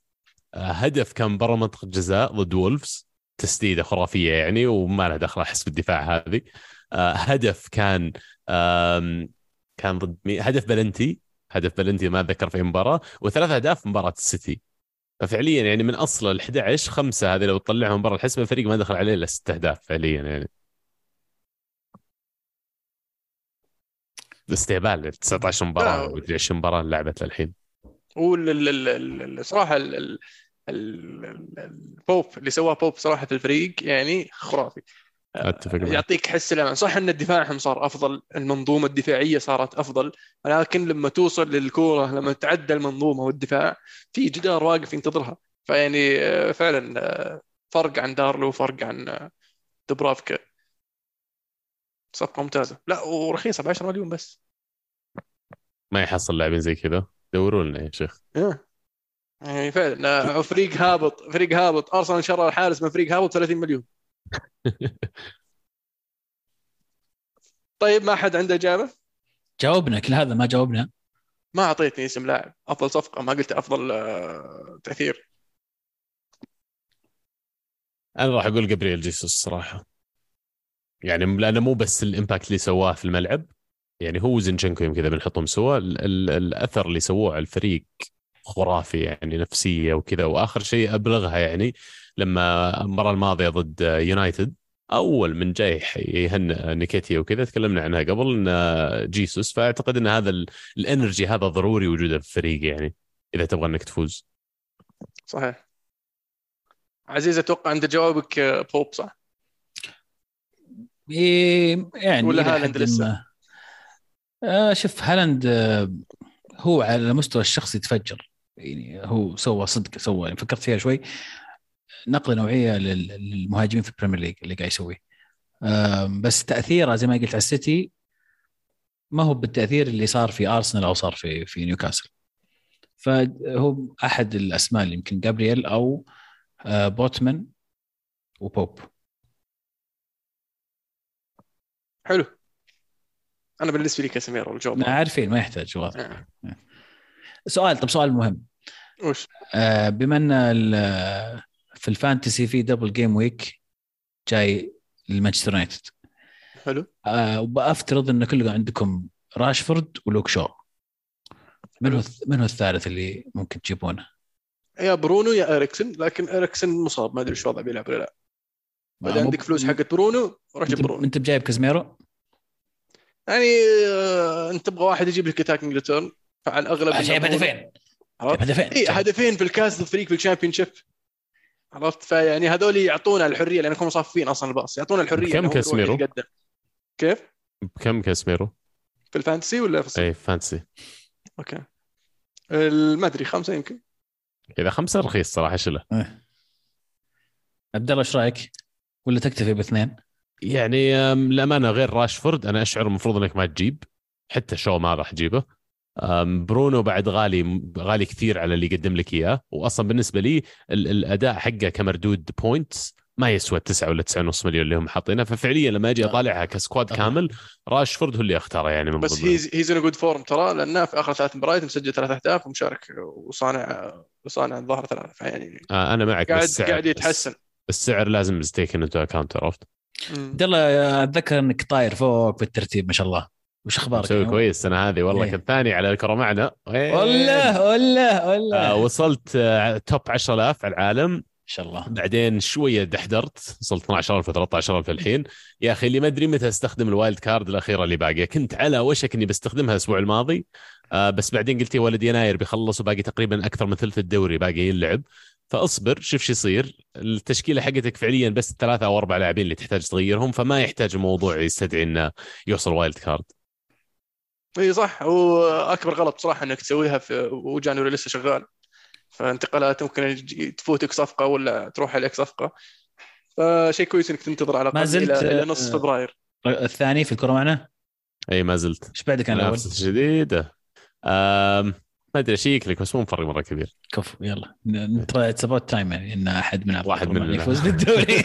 هدف كان برا منطقة الجزاء ضد وولفز تسديدة خرافية يعني وما لها دخل أحس بالدفاع هذه. هدف كان كان ضد. هدف بلنتي هدف بلنتي ما أتذكر في مباراة وثلاث أهداف في مباراة السيتي. ففعليا يعني من أصل ال 11 خمسة هذه لو تطلعهم برا الحسبة الفريق ما دخل عليه إلا ست أهداف فعليا يعني استهبال 19 مباراة لا. ومدري 20 مباراة لعبت للحين والصراحه البوب اللي سواه بوب صراحة في الفريق يعني خرافي أتفق. يعطيك حس الأمان. صح إن دفاعهم صار أفضل المنظومة الدفاعية صارت أفضل ولكن لما توصل للكورة لما تعدى المنظومة والدفاع في جدار واقف ينتظرها. فيعني آه، فعلا آه، فرق عن دارلو وفرق عن آه، دبرافكا صفقة ممتازة. لا ورخيصة ب 10 مليون بس. ما يحصل لاعبين زي كذا. دوروا لنا يا شيخ. يعني فعلا فريق هابط فريق هابط. أرسنال شرى الحارس من فريق هابط 30 مليون. طيب ما حد عنده إجابة؟ جاوبنا كل هذا ما جاوبنا. ما أعطيتني اسم لاعب أفضل صفقة ما قلت أفضل آه، تأثير. أنا راح أقول جابرييل جيسوس الصراحه يعني لأنه مو بس ال impact اللي سواه في الملعب يعني هو وزنشنكو يمكن اذا بنحطهم سوا ال- ال- الأثر اللي سووه على الفريق خرافي يعني نفسية وكذا. وآخر شيء أبلغها يعني لما المباراه الماضية ضد يونايتد أول من جاي يهنئ نيكيتيا وكذا تكلمنا عنها قبل إن جيسوس فأعتقد إن هذا ال- ال energy هذا ضروري وجوده في الفريق يعني إذا تبغى إنك تفوز. صحيح. عزيز أتوقع عند جوابك آه، بوب صح؟ إيه يعني ولا هالاند لسه؟ آه شوف هالاند آه هو على المستوى الشخصي تفجر. يعني هو سوى صدق سوى يعني فكرت فيها شوي. نقلة نوعية لل- للمهاجمين في ال Premier League اللي قاعد يسويه. بس تأثيره زي ما قلت على السيتي ما هو بالتأثير اللي صار في أرسنال أو صار في في نيوكاسل. فهو أحد الأسماء اللي يمكن جابرييل أو آه بوتمان وبوب. حلو. أنا بالنسبة لي كاسيميرو الجواب. عارفين ما يحتاج واضح. آه. سؤال طب سؤال مهم. وش؟ آه، بما إن ال- في ال fantasy في double game week جاي لمانشستر يونايتد. حلو. آه، وبأفترض إن كلكم عندكم راشفورد ولوك شو. من هو من هو الثالث اللي ممكن تجيبونه؟ يا برونو يا إريكسن لكن إريكسن مصاب ما أدري شو وضعه بيلعب ولا لا. اذا عندك فلوس حقت برونو روح جيب برونو. أنت بجايب كاسيميرو؟ يعني آه، أنت تبغى واحد يجيب لك attacking return فعلى الأغلب جايب هدفين. هدفين اي هدفين في الكاس ضد فريق في ال Championship عرفت فيعني هذول يعطونا الحرية لانهم مصفين أصلا الباص يعطونا الحرية يروح كاسميرو؟ كيف؟ بكم كاسميرو؟ في ال fantasy ولا في الصيف؟ اي fantasy okay ما أدري خمسة يمكن إذا خمسة رخيص صراحة شلة إيه. عبد الله إيش رأيك؟ ولا تكتفي باثنين؟ يعني للأمانة غير راشفورد أنا أشعر المفروض إنك ما تجيب حتى شو ما راح تجيبه برونو بعد غالي غالي كثير على اللي يقدم لك إياه واصلا بالنسبة لي ال- الأداء حقه كمردود points ما يسوى 9 ولا 9.5 مليون اللي هم حاطينه ففعليا لما أجي. اطالعها ك squad طبعا. كامل راشفورد هو اللي أختاره يعني من بس. هيز هيز ان جود فورم ترى لأنه في آخر ثلاث مباريات مسجل ثلاث أهداف ومشارك وصانع وصانع الظهر ثلاثة فيعني آه أنا معك قاعد قاعد يتحسن السعر لازم taken into account عرفت. عبد الله أتذكر إنك طاير فوق في الترتيب ما شاء الله وش أخبارك؟ مسوي كويس السنة هذه. والله إيه. كنت ثاني على الكرة معنا. إيه. والله والله. والله آه ما وصلت آه top 10000 على العالم. شاء الله. بعدين شوية دحدرت. وصلت 12000 و 13000 الحين. يا أخي اللي ما أدري متى أستخدم ال wild card الاخيره اللي باقيه كنت على وشك إني بستخدمها الأسبوع الماضي. آه بس بعدين قلت يا ولد يناير بيخلص وباقي تقريبا أكثر من ثلث الدوري باقي يلعب فأصبر شوف شو يصير. التشكيلة حقتك فعليا بس ثلاثة أو أربع لاعبين اللي تحتاج تغيرهم فما يحتاج الموضوع يستدعي إنه يوصل wild card. إي صح واكبر غلط بصراحه إنك تسويها في و January لسه شغال. فانتقالات ممكن تفوتك صفقة ولا تروح عليك صفقة. فشيء كويس إنك تنتظر على ما الأقل زلت، إلى, إلى نص فبراير. الثاني في الكره معنا؟ إي ما زلت. إيش بعدك أنا الأول؟ آم، ما أدري اشيك لك بس مو مفرق مرة كبير. كفو يلا. نترى spot time يعني إن أحد من واحد مننا. يفوز بالدوري.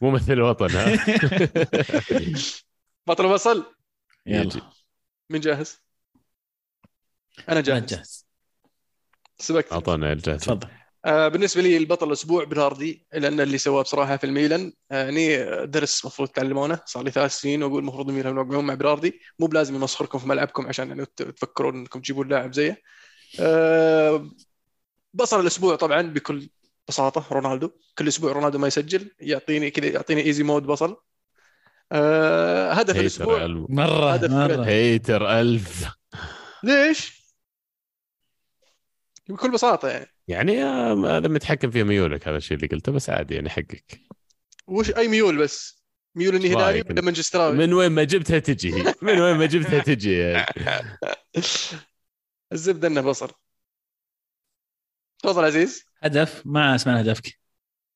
ممثل الوطن ها بطل بصل يلا. يجي. مين جاهز؟ أنا أنا جاهز. جاهز. سبقت. اعطونا الجاهز تفضل. آه بالنسبة لي البطل الأسبوع بيراردي لأن اللي سواه بصراحة في الميلان. آه، يعني درس المفروض تعلمونه. صار لي ثلاث سنين وأقول المفروض الميلان يوقعون مع بيراردي. مو بلازم يمسخركم في ملعبكم عشان يعني تفكرون إنكم تجيبون لاعب زيه. آه بصل الأسبوع طبعا بكل بساطة رونالدو. كل أسبوع رونالدو ما يسجل. يعطيني كذا يعطيني easy mode بصل. آه هدف هيتر الأسبوع. ألف. مرة هدف مرة. هيتر ألف. ليش؟ بكل بساطة يعني. يعني آه، هذا متحكم فيه ميولك هذا الشيء اللي قلته بس عادي يعني حقك. وش أي ميول بس؟ ميول إني رأيك ولا؟ مانشستراوي؟ من وين ما جبتها تجي. هي؟ من وين ما جبتها تجي يعني. الزبدة إنه بصل. تفضل عزيز. هدف؟ ما أسمع هدفك.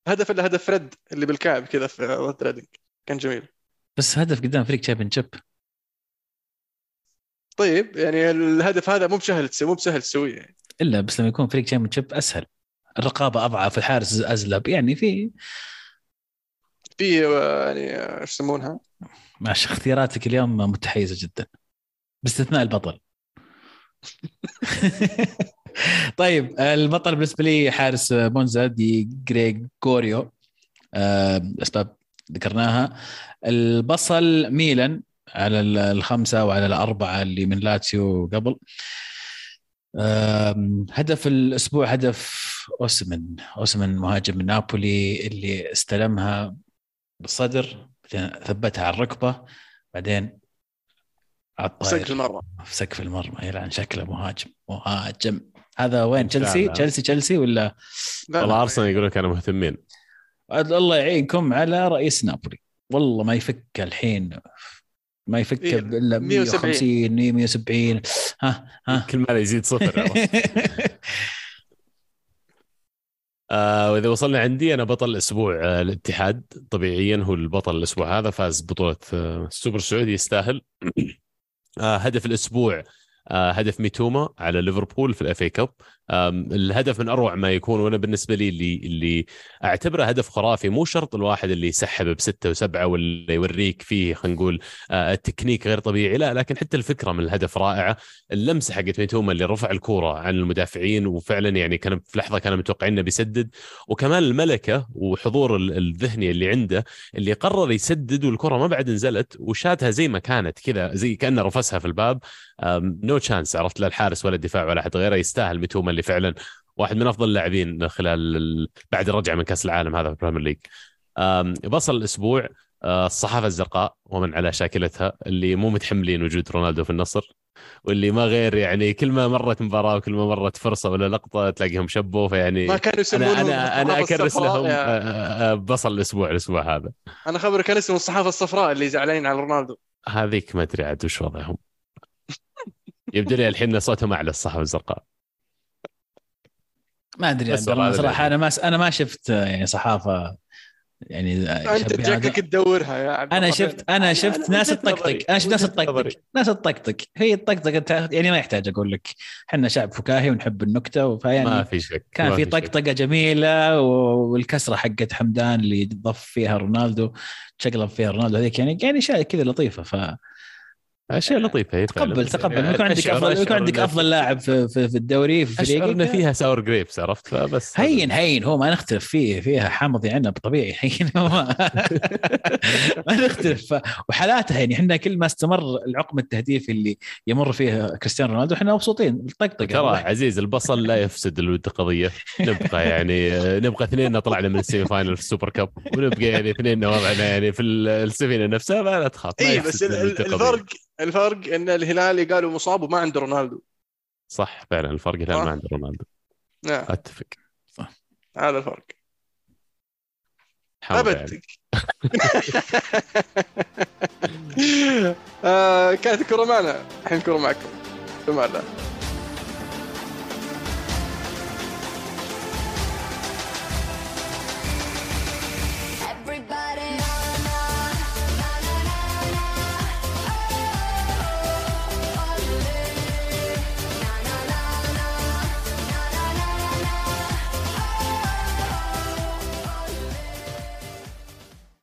هدف الا هدف فريد اللي بالكعب كذا في كان جميل. بس هدف قدام فريق تشامبيون شيب طيب يعني الهدف هذا مو بسهل مو بسهل تسويه يعني. إلا بس لما يكون فريق Championship أسهل. الرقابة أضعف الحارس أزلب يعني في في آه، يعني آه، إيش يسمونها؟ ماشي اختياراتك اليوم متحيزة جدا. باستثناء البطل. طيب البطل بالنسبة لي حارس مونزا دي جريجوريو آه، اسباب ذكرناها. البصل ميلان على ال- الخمسة وعلى الأربعة اللي من لاتسيو قبل. هدف الأسبوع هدف أوسمن. أوسمن مهاجم من نابولي اللي استلمها بالصدر بعدين ثبتها على الركبة بعدين سجل مرة. في سقف المرمى يلعن شكله مهاجم مهاجم. هذا وين. تشيلسي؟ تشيلسي تشيلسي ولا؟ لا والله ارسنال يقولون كانوا مهتمين. عاد الله يعينكم على رئيس نابولي. والله ما يفك الحين. ما يفك إيه، إلا 170. 150 170 ها ها. كل ما يزيد صفر؟ آه وإذا وصلنا عندي أنا بطل الأسبوع آه الاتحاد. طبيعيا هو البطل الأسبوع هذا فاز بطولة آه السوبر السعودي يستاهل. آه هدف الأسبوع آه هدف ميتوما على ليفربول في ال FA Cup. الهدف من أروع ما يكون وأنا بالنسبة لي اللي اللي أعتبره هدف خرافي مو شرط الواحد اللي يسحب بستة وسبعة ولا يوريك فيه خلينا نقول آه التكنيك غير طبيعي لا لكن حتى الفكرة من الهدف رائعة. اللمسة حقت ميتوما اللي رفع الكورة عن المدافعين وفعلا يعني كان في لحظة كانوا متوقعين إنه بيسدد. وكمان الملكة وحضور ال- الذهني اللي عنده اللي قرر يسدد والكرة ما بعد نزلت وشاتها زي ما كانت كذا زي كأنه رفسها في الباب. no chance عرفت لا الحارس ولا الدفاع ولا احد غيره يستاهل ميتوما اللي فعلا واحد من أفضل اللاعبين خلال ال- بعد الرجعه من كأس العالم هذا في ال Premier League. بصل الأسبوع آه، الصحافة الزرقاء ومن على شاكلتها اللي مو متحملين وجود رونالدو في النصر واللي ما غير يعني كل ما مرت مباراة وكل ما مرت فرصة ولا لقطة تلاقيهم شبوا فيعني ما كانوا أنا أنا الصحافة أكرس لهم آه، بصل الأسبوع الأسبوع هذا. أنا خبرك كان اسمه الصحافة الصفراء اللي زعلانين على رونالدو. هذيك ما أدري عاد وش وضعهم. يبدو لي الحين صوتهم أعلى الصحافة الزرقاء. ما أدري بس عبد الله هذا صراحة أنا ما أنا ما شفت يعني صحافة يعني أنت جاكك. تدورها يا عبد أنا شفت أنا شفت أنا ناس. تطقطق أنا شفت ناس. تطقطق ناس تطقطق هي الطقطقه يعني ما يحتاج أقول لك إحنا شعب فكاهي ونحب النكتة ما فيعني في شك كان ما في. طقطقة جميلة والكسرة حقت حمدان اللي ضف فيها رونالدو تشقلب فيها رونالدو هذيك يعني يعني أشياء كذا لطيفة فتقبل أشياء لطيفة هي بس تقبل يعني يكون عندك افضل يكون عندك أفضل لاعب في, في, في الدوري في أشعر فريقك؟ فيها sour grapes عرفت؟ فبس هين هين. هو ما نختلف فيه فيها حامض عنب طبيعي. هين هو. ما, ما نختلف. وحالاتها يعني إحنا كل ما استمر العقم التهديفي اللي يمر فيه كريستيانو رونالدو إحنا مبسوطين. الطقطقه ترى عزيز البصل لا يفسد الود قضيه نبقى يعني نبقى اثنين طلعنا من ال semi final في ال Super Cup ونبقى يعني اثنين وضعنا يعني في السفينة نفسها فلا تخاف ما اي بس. الفرق الفرق إن الهلالي قالوا مصاب وما عنده رونالدو. صح فعلا الفرق صح. ما عند رونالدو. نعم. أتفق. هذا الفرق. ابد آه كانت الكره معنا. الحين الكره معكم. الله